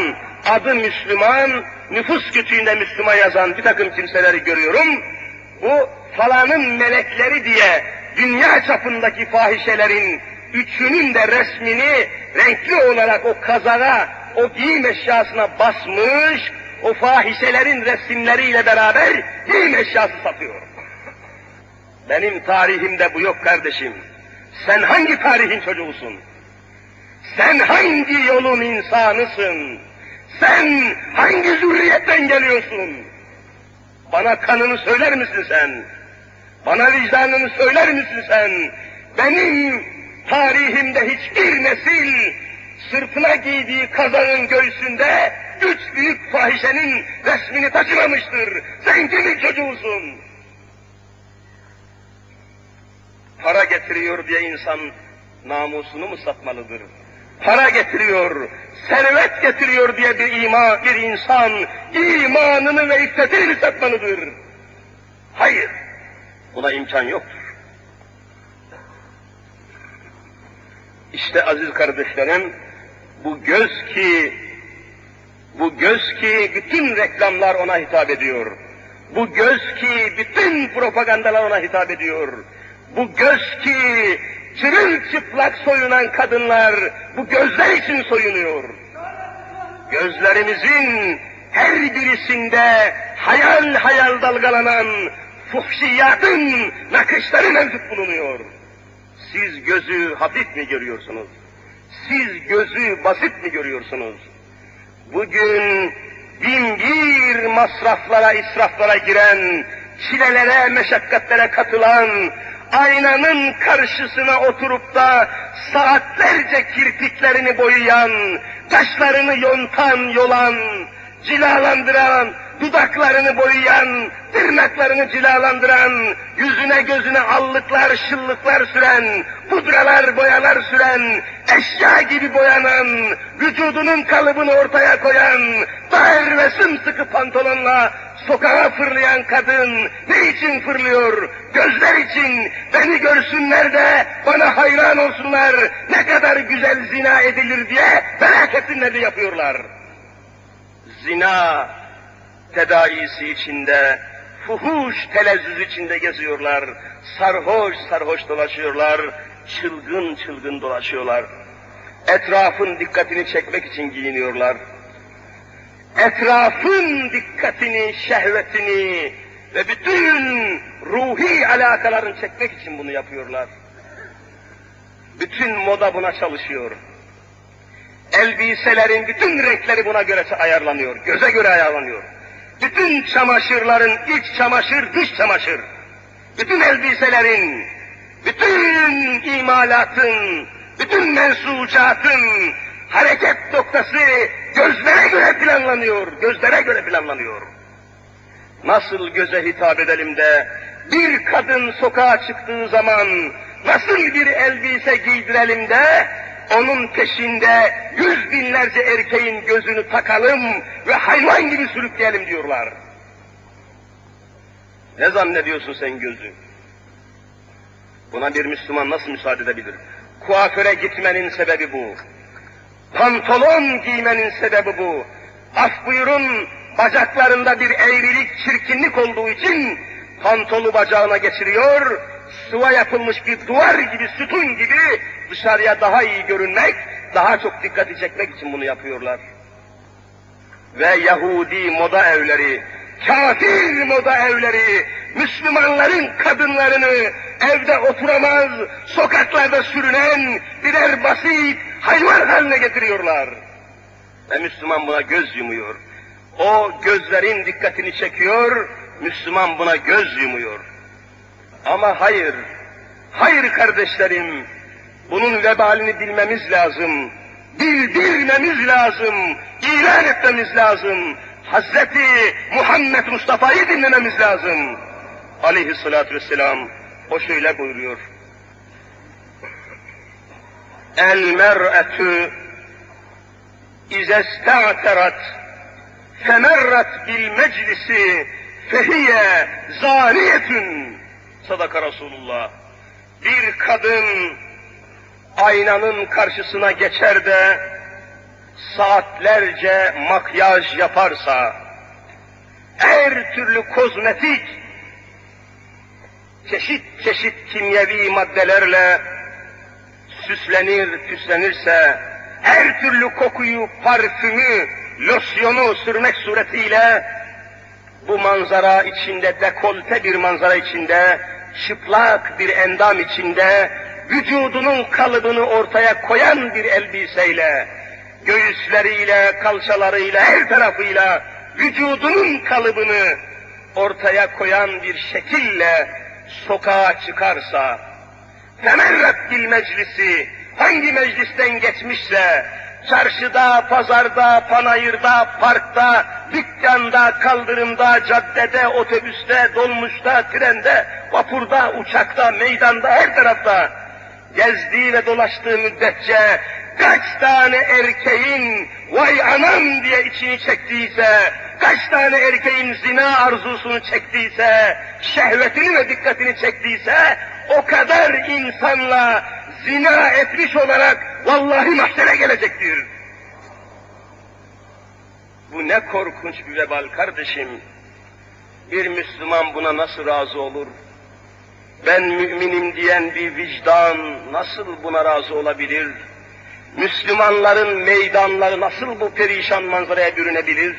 adı Müslüman, nüfus kütüğünde Müslüman yazan bir takım kimseleri görüyorum. Bu falanın melekleri diye dünya çapındaki fahişelerin üçünün de resmini renkli olarak o kazağa, o giyim eşyasına basmış, o fahişelerin resimleriyle beraber giyim eşyası satıyor. Benim tarihimde bu yok kardeşim. Sen hangi tarihin çocuğusun? Sen hangi yolun insanısın? Sen hangi zürriyetten geliyorsun? Bana kanını söyler misin sen? Bana vicdanını söyler misin sen? Benim tarihimde hiçbir nesil sırtına giydiği kazanın göğsünde üç büyük fahişenin resmini taşımamıştır. Sen kimin çocuğusun? Para getiriyor diye insan namusunu mu satmalıdır? Para getiriyor, servet getiriyor diye bir ima, bir insan imanını ve iffetini mi satmalıdır? Hayır, buna imkan yoktur. İşte aziz kardeşlerim, bu göz ki Bu göz ki bütün reklamlar ona hitap ediyor. Bu göz ki bütün propagandalar ona hitap ediyor. Bu göz ki çırılçıplak soyunan kadınlar bu gözler için soyunuyor. Gözlerimizin her birisinde hayal hayal dalgalanan fuhşiyatın nakışları mevcut bulunuyor. Siz gözü hafif mi görüyorsunuz? Siz gözü basit mi görüyorsunuz? Bugün bin bir masraflara, israflara giren, çilelere, meşakkatlere katılan, aynanın karşısına oturup da saatlerce kirpiklerini boyayan, taşlarını yontan, yolan, cilalandıran, dudaklarını boyayan, tırnaklarını cilalandıran, yüzüne gözüne allıklar, şıllıklar süren, pudralar, boyalar süren, eşya gibi boyanan, vücudunun kalıbını ortaya koyan, dar ve sımsıkı pantolonla sokağa fırlayan kadın ne için fırlıyor? Gözler için, beni görsünler de bana hayran olsunlar, ne kadar güzel zina edilir diye merak etsinler diye yapıyorlar. Zina tedaisi içinde, fuhuş telezzüz içinde geziyorlar, sarhoş sarhoş dolaşıyorlar, çılgın çılgın dolaşıyorlar. Etrafın dikkatini çekmek için giyiniyorlar. Etrafın dikkatini, şehvetini ve bütün ruhi alakalarını çekmek için bunu yapıyorlar. Bütün moda buna çalışıyor. Elbiselerin bütün renkleri buna göre ayarlanıyor, göze göre ayarlanıyor. Bütün çamaşırların iç çamaşır, dış çamaşır. Bütün elbiselerin, bütün imalatın, bütün mensucatın hareket noktası gözlere göre planlanıyor, gözlere göre planlanıyor. Nasıl göze hitap edelim de bir kadın sokağa çıktığı zaman nasıl bir elbise giydirelim de onun peşinde yüz binlerce erkeğin gözünü takalım ve hayvan gibi sürükleyelim diyorlar. Ne zannediyorsun sen gözü? Buna bir Müslüman nasıl müsaade edebilir? Kuaföre gitmenin sebebi bu. Pantolon giymenin sebebi bu. Af buyurun, bacaklarında bir eğrilik, çirkinlik olduğu için pantolu bacağına geçiriyor, sıva yapılmış bir duvar gibi, sütun gibi dışarıya daha iyi görünmek, daha çok dikkati çekmek için bunu yapıyorlar. Ve Yahudi moda evleri, kafir moda evleri, Müslümanların kadınlarını evde oturamaz, sokaklarda sürünen birer basit hayvan haline getiriyorlar. Ve Müslüman buna göz yumuyor. O gözlerin dikkatini çekiyor, Müslüman buna göz yumuyor. Ama hayır, hayır kardeşlerim, bunun vebalini bilmemiz lazım. Bildirmemiz lazım, ilan etmemiz lazım. Hazreti Muhammed Mustafa'yı dinlememiz lazım. Aleyhissalatü vesselam o şöyle buyuruyor. El mer'etü izesta'terat femerrat bil meclisi fehiye zaniyetün sadaka Resulullah. Bir kadın aynanın karşısına geçer de saatlerce makyaj yaparsa, her türlü kozmetik, çeşit çeşit kimyevi maddelerle süslenir, püslenirse, her türlü kokuyu, parfümü, losyonu sürmek suretiyle bu manzara içinde, dekolte bir manzara içinde, çıplak bir endam içinde, vücudunun kalıbını ortaya koyan bir elbiseyle, göğüsleriyle, kalçalarıyla, her tarafıyla vücudunun kalıbını ortaya koyan bir şekille sokağa çıkarsa, temerret bil meclisi, hangi meclisten geçmişse, çarşıda, pazarda, panayırda, parkta, dükkanda, kaldırımda, caddede, otobüste, dolmuşta, trende, vapurda, uçakta, meydanda, her tarafta. Gezdiği ve dolaştığı müddetçe kaç tane erkeğin vay anam diye içini çektiyse, kaç tane erkeğin zina arzusunu çektiyse, şehvetini ve dikkatini çektiyse, o kadar insanla zina etmiş olarak vallahi mahşere gelecektir. Bu ne korkunç bir vebal kardeşim. Bir Müslüman buna nasıl razı olur? Ben müminim diyen bir vicdan nasıl buna razı olabilir? Müslümanların meydanları nasıl bu perişan manzaraya bürünebilir?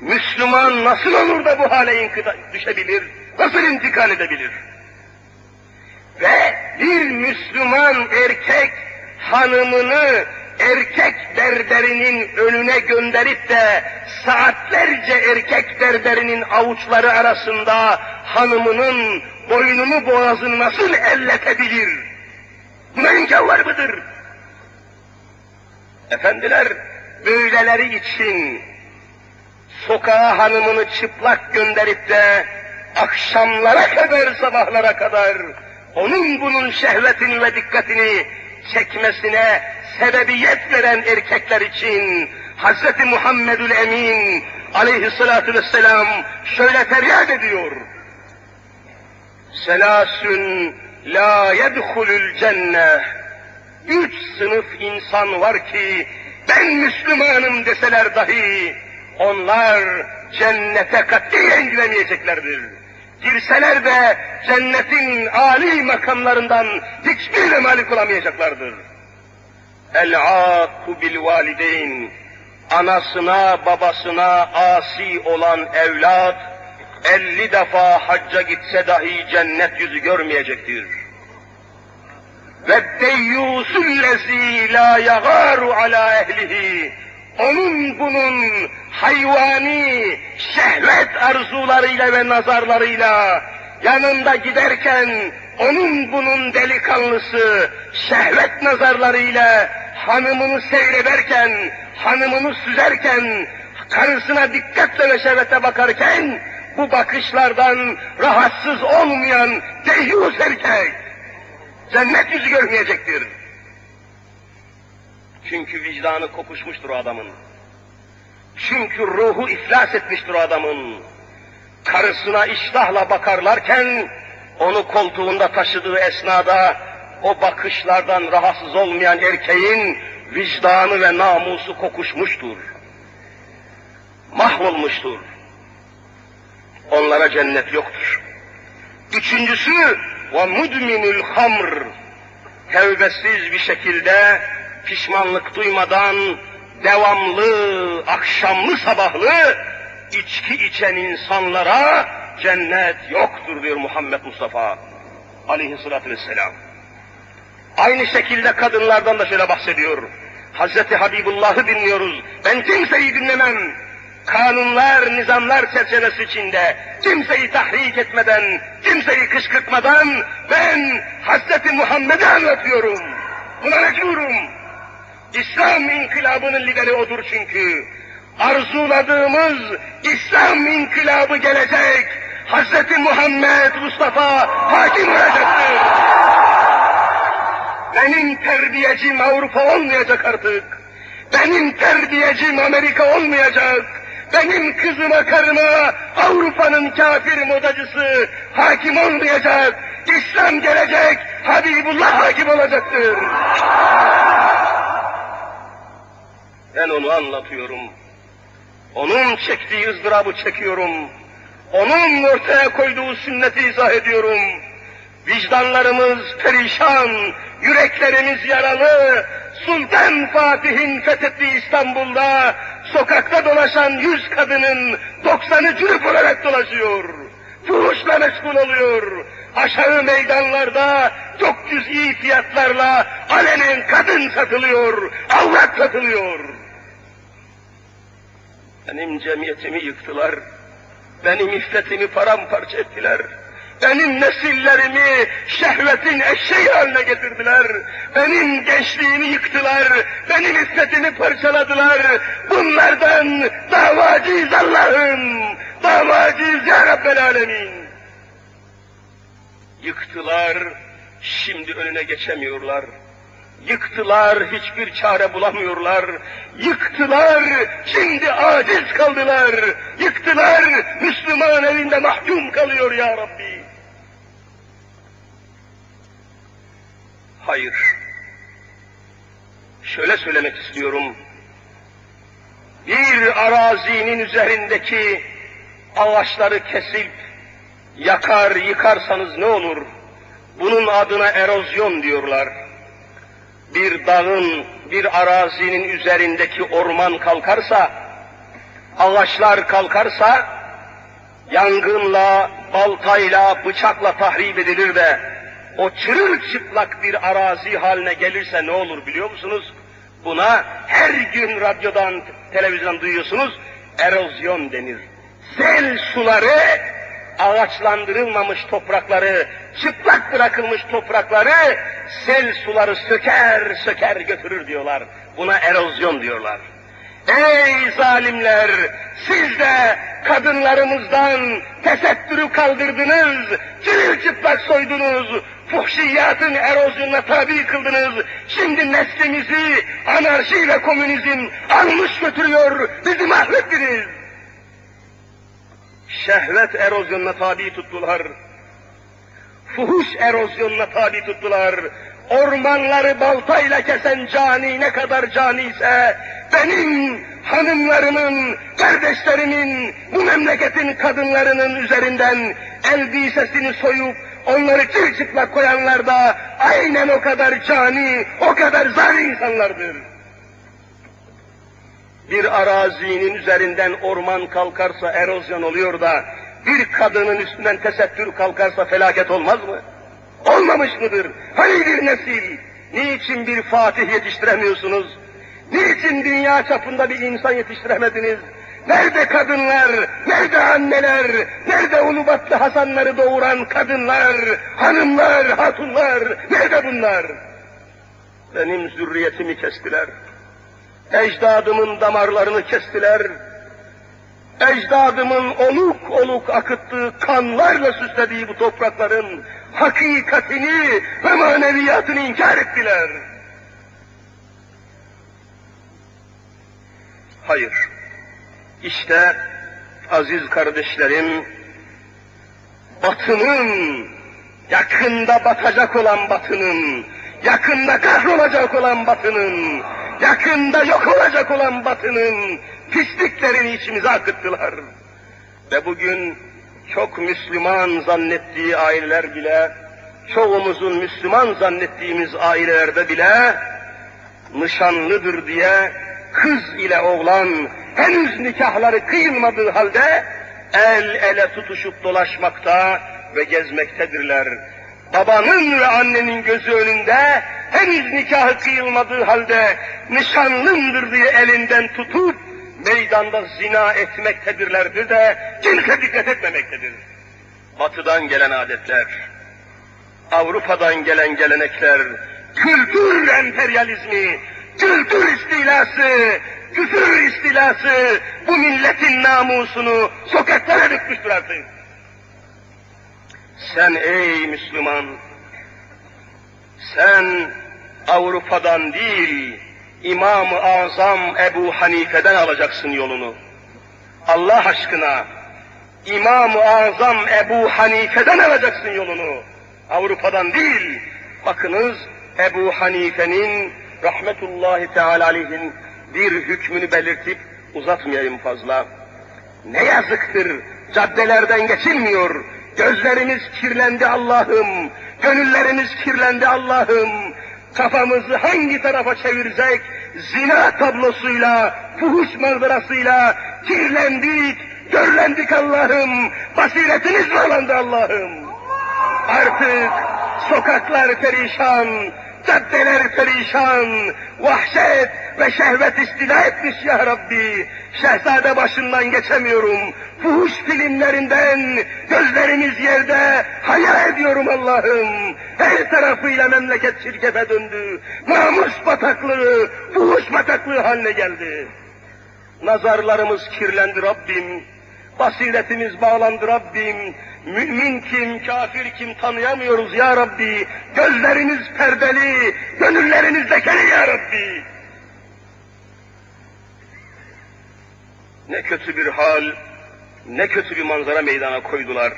Müslüman nasıl olur da bu hale inkıda düşebilir? Nasıl intikal edebilir? Ve bir Müslüman erkek hanımını erkek berberinin önüne gönderip de saatlerce erkek berberinin avuçları arasında hanımının boynunu boğazını nasıl elletebilir? Buna var mıdır? Efendiler, böyleleri için sokağa hanımını çıplak gönderip de akşamlara kadar, sabahlara kadar onun bunun şehvetini ve dikkatini çekmesine sebebiyet veren erkekler için Hz. Muhammedül Emin aleyhissalatu vesselam şöyle feryat ediyor. Selasün la yedhulül cenne. Üç sınıf insan var ki ben Müslümanım deseler dahi onlar cennete katiyen giremeyeceklerdir. Girseler de cennetin âli makamlarından hiçbirine malik olamayacaklardır. El-âkku bil valideyn, anasına babasına asi olan evlat, elli defa hacca gitse dahi cennet yüzü görmeyecektir. Ve deyyûsüllezî lâ yagâru alâ ehlihi, onun bunun hayvani şehvet arzularıyla ve nazarlarıyla yanında giderken onun bunun delikanlısı şehvet nazarlarıyla hanımını seyrederken, hanımını süzerken, karısına dikkatle ve şehvete bakarken bu bakışlardan rahatsız olmayan deyyus erkek cennet yüzü görmeyecektir. Çünkü vicdanı kokuşmuştur o adamın. Çünkü ruhu iflas etmiştir o adamın. Karısına iştahla bakarlarken, onu koltuğunda taşıdığı esnada, o bakışlardan rahatsız olmayan erkeğin vicdanı ve namusu kokuşmuştur. Mahvolmuştur. Onlara cennet yoktur. Üçüncüsü, ve mudminul hamr, tevbesiz bir şekilde pişmanlık duymadan devamlı, akşamlı sabahlı içki içen insanlara cennet yoktur diyor Muhammed Mustafa aleyhissalatü vesselam. Aynı şekilde kadınlardan da şöyle bahsediyor. Hazreti Habibullah'ı dinliyoruz. Ben kimseyi dinlemem. Kanunlar, nizamlar çerçevesi içinde kimseyi tahrik etmeden, kimseyi kışkırtmadan ben Hazreti Muhammed'i anlatıyorum. Buna mecburum. İslam inkılabının lideri odur çünkü. Arzuladığımız İslam inkılabı gelecek. Hazreti Muhammed Mustafa hakim olacaktır. Benim terbiyecim Avrupa olmayacak artık. Benim terbiyecim Amerika olmayacak. Benim kızıma karıma Avrupa'nın kafir modacısı hakim olmayacak. İslam gelecek, Habibullah hakim olacaktır. Ben onu anlatıyorum. Onun çektiği ızdırabı çekiyorum. Onun ortaya koyduğu sünneti izah ediyorum. Vicdanlarımız perişan, yüreklerimiz yaralı. Sultan Fatih'in fethettiği İstanbul'da sokakta dolaşan yüz kadının doksanı cürüp olarak dolaşıyor. Fuhuşla meşgul oluyor. Aşağı meydanlarda çok cüz'i fiyatlarla alenen kadın satılıyor, avrat satılıyor. Benim cemiyetimi yıktılar. Benim iffetimi paramparça ettiler. Benim nesillerimi şehvetin eşeği haline getirdiler. Benim gençliğimi yıktılar. Benim iffetimi parçaladılar. Bunlardan davacıyız Allah'ım. Davacıyız ya Rabbel Alemin. Yıktılar, şimdi önüne geçemiyorlar. Yıktılar, hiçbir çare bulamıyorlar. Yıktılar, şimdi aciz kaldılar. Yıktılar, Müslüman evinde mahkum kalıyor ya Rabbi. Hayır. Şöyle söylemek istiyorum. bir arazinin üzerindeki ağaçları kesip yakar yıkarsanız ne olur? Bunun adına erozyon diyorlar. Bir dağın, bir arazinin üzerindeki orman kalkarsa, ağaçlar kalkarsa, yangınla, baltayla, bıçakla tahrip edilir de, o çırılçıplak bir arazi haline gelirse ne olur biliyor musunuz? Buna her gün radyodan, televizyondan duyuyorsunuz, erozyon denir. Sel suları, ağaçlandırılmamış toprakları, çıplak bırakılmış toprakları, sel suları söker söker götürür diyorlar. Buna erozyon diyorlar. Ey zalimler! Siz de kadınlarımızdan tesettürü kaldırdınız, çıplak soydunuz, fuhşiyatın erozyonuna tabi kıldınız. Şimdi neslimizi anarşi ve komünizm almış götürüyor, bizi mahvettiniz. Şehvet erozyonuna tabi tuttular. Fuhuş erozyonuna tabi tuttular. Ormanları baltayla kesen cani ne kadar cani ise benim hanımlarımın, kardeşlerimin, bu memleketin kadınlarının üzerinden elbisesini soyup onları çırçıplak koyanlar da aynen o kadar cani, o kadar zari insanlardır. Bir arazinin üzerinden orman kalkarsa erozyon oluyor da bir kadının üstünden tesettür kalkarsa felaket olmaz mı? Olmamış mıdır? Hani bir nesil? Niçin bir Fatih yetiştiremiyorsunuz? Niçin dünya çapında bir insan yetiştiremediniz? Nerede kadınlar, nerede anneler, nerede Ulubatlı Hasanları doğuran kadınlar, hanımlar, hatunlar, nerede bunlar? Benim zürriyetimi kestiler. Ecdadımın damarlarını kestiler. Ecdadımın oluk oluk akıttığı kanlarla süslediği bu toprakların hakikatini ve maneviyatını inkar ettiler. Hayır. İşte aziz kardeşlerim, batının, yakında batacak olan batının, yakında kahrolacak olan batının, yakında yok olacak olan batının pisliklerini içimize akıttılar. Ve bugün çok Müslüman zannettiği aileler bile, çoğumuzun Müslüman zannettiğimiz ailelerde bile nişanlıdır diye kız ile oğlan henüz nikahları kıyılmadığı halde el ele tutuşup dolaşmakta ve gezmektedirler. Babanın ve annenin gözü önünde henüz nikahı kıyılmadığı halde nişanlımdır diye elinden tutup meydanda zina etmektedirlerdir de kimse dikkat etmemektedir. Batıdan gelen adetler, Avrupa'dan gelen gelenekler, kültür emperyalizmi, kültür istilası, küfür istilası bu milletin namusunu sokaklara dökmüştür artık. Sen ey Müslüman, sen Avrupa'dan değil, İmam-ı Azam Ebu Hanife'den alacaksın yolunu. Allah aşkına İmam-ı Azam Ebu Hanife'den alacaksın yolunu. Avrupa'dan değil. Bakınız Ebu Hanife'nin rahmetullahi teala aleyhin bir hükmünü belirtip uzatmayayım fazla. Ne yazıktır caddelerden geçilmiyor. Gözlerimiz kirlendi Allah'ım. Gönüllerimiz kirlendi Allah'ım. Kafamızı hangi tarafa çevirsek zina tablosuyla, fuhuş manzarasıyla kirlendik, görlendik Allah'ım. Basiretimiz bağlandı Allah'ım. Artık sokaklar perişan, caddeler perişan, vahşet ve şehvet istila etmiş ya Rabbi. Şehzade başından geçemiyorum. Fuhuş filmlerinden gözlerimiz yerde hayal ediyorum Allah'ım. Her tarafıyla memleket şirkete döndü. Namus bataklığı, fuhuş bataklığı haline geldi. Nazarlarımız kirlendi Rabbim. Basiretimiz bağlandı Rabbim. Mümin kim, kafir kim tanıyamıyoruz ya Rabbi. Gözlerimiz perdeli, gönüllerimiz lekeli ya Rabbi. Ne kötü bir hal, ne kötü bir manzara meydana koydular.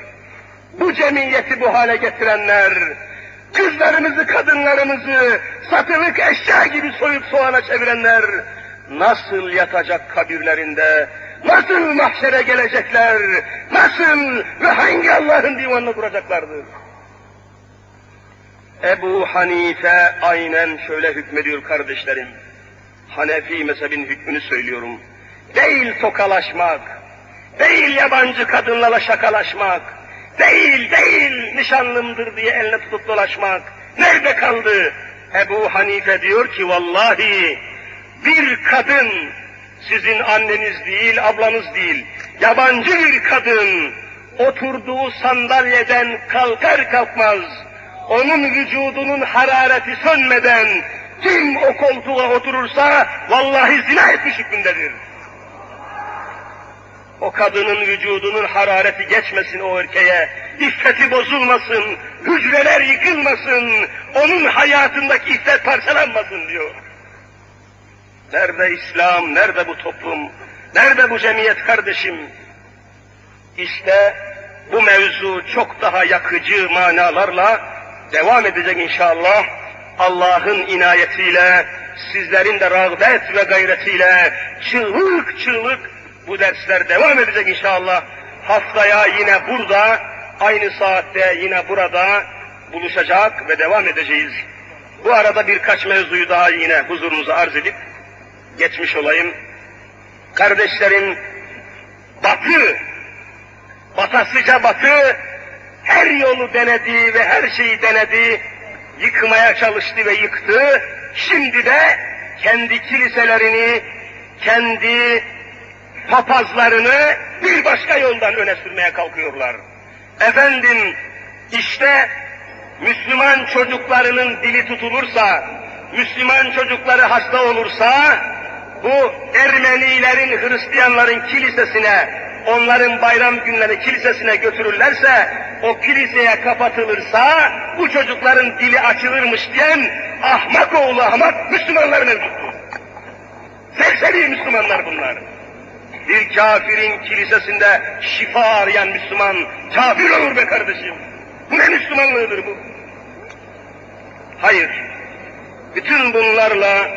Bu cemiyeti bu hale getirenler, kızlarımızı, kadınlarımızı satılık eşya gibi soyup soğana çevirenler, nasıl yatacak kabirlerinde, nasıl mahşere gelecekler, nasıl ve hangi Allah'ın divanını kuracaklardır? Ebu Hanife aynen şöyle hükmediyor kardeşlerim. Hanefi mezhebin hükmünü söylüyorum. Değil tokalaşmak, değil yabancı kadınlarla şakalaşmak, değil değil nişanlımdır diye eline tutup dolaşmak. Nerede kaldı? Ebu Hanife diyor ki vallahi bir kadın sizin anneniz değil, ablanız değil, yabancı bir kadın oturduğu sandalyeden kalkar kalkmaz, onun vücudunun harareti sönmeden kim o koltuğa oturursa vallahi zina etmiş hükmündedir. O kadının vücudunun harareti geçmesin o erkeğe, iffeti bozulmasın, hücreler yıkılmasın, onun hayatındaki iffet parçalanmasın diyor. Nerede İslam, nerede bu toplum, nerede bu cemiyet kardeşim? İşte bu mevzu çok daha yakıcı manalarla devam edecek inşallah. Allah'ın inayetiyle, sizlerin de rağbet ve gayretiyle çığlık çığlık bu dersler devam edecek inşallah. Haftaya yine burada, aynı saatte yine burada buluşacak ve devam edeceğiz. Bu arada birkaç mevzuyu daha yine huzurunuza arz edip geçmiş olayım. Kardeşlerim, batı, batasıca batı, her yolu denedi ve her şeyi denedi, yıkmaya çalıştı ve yıktı. Şimdi de kendi kiliselerini, kendi papazlarını bir başka yoldan öne sürmeye kalkıyorlar. Efendim, işte Müslüman çocuklarının dili tutulursa, Müslüman çocukları hasta olursa, bu Ermenilerin, Hristiyanların kilisesine, onların bayram günleri kilisesine götürürlerse, o kiliseye kapatılırsa, bu çocukların dili açılırmış diyen ahmak oğlu ahmak Müslümanlar mevcuttur. Serseri Müslümanlar bunlar. Bir kafirin kilisesinde şifa arayan Müslüman kafir olur be kardeşim. Bu ne Müslümanlığıdır bu? Hayır. Bütün bunlarla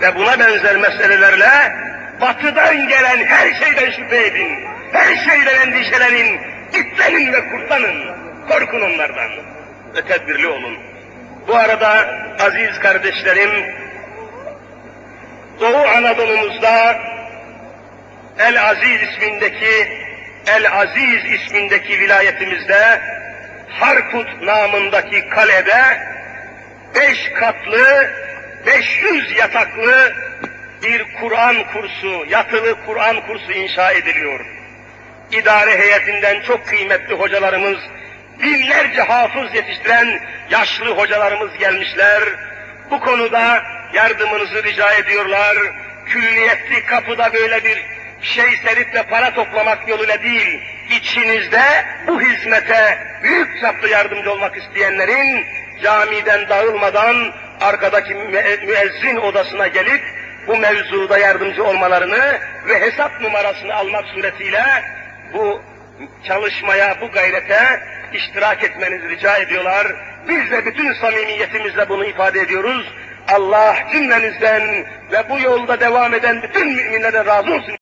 ve buna benzer meselelerle batıdan gelen her şeyden şüphe edin. Her şeyden endişelenin, gitlenin ve kurtlanın. Korkun onlardan ve tedbirli olun. Bu arada aziz kardeşlerim, Doğu Anadolu'muzda El Aziz ismindeki El Aziz ismindeki vilayetimizde Harput namındaki kalede beş katlı, 500 yataklı bir Kur'an kursu, yatılı Kur'an kursu inşa ediliyor. İdare heyetinden çok kıymetli hocalarımız, binlerce hafız yetiştiren yaşlı hocalarımız gelmişler. Bu konuda yardımınızı rica ediyorlar. Külliyetli kapıda böyle bir şey serip para toplamak yoluyla değil, içinizde bu hizmete büyük çaplı yardımcı olmak isteyenlerin camiden dağılmadan arkadaki müezzin odasına gelip bu mevzuda yardımcı olmalarını ve hesap numarasını almak suretiyle bu çalışmaya, bu gayrete iştirak etmenizi rica ediyorlar. Biz de bütün samimiyetimizle bunu ifade ediyoruz. Allah cümlenizden ve bu yolda devam eden bütün müminlerden razı olsun.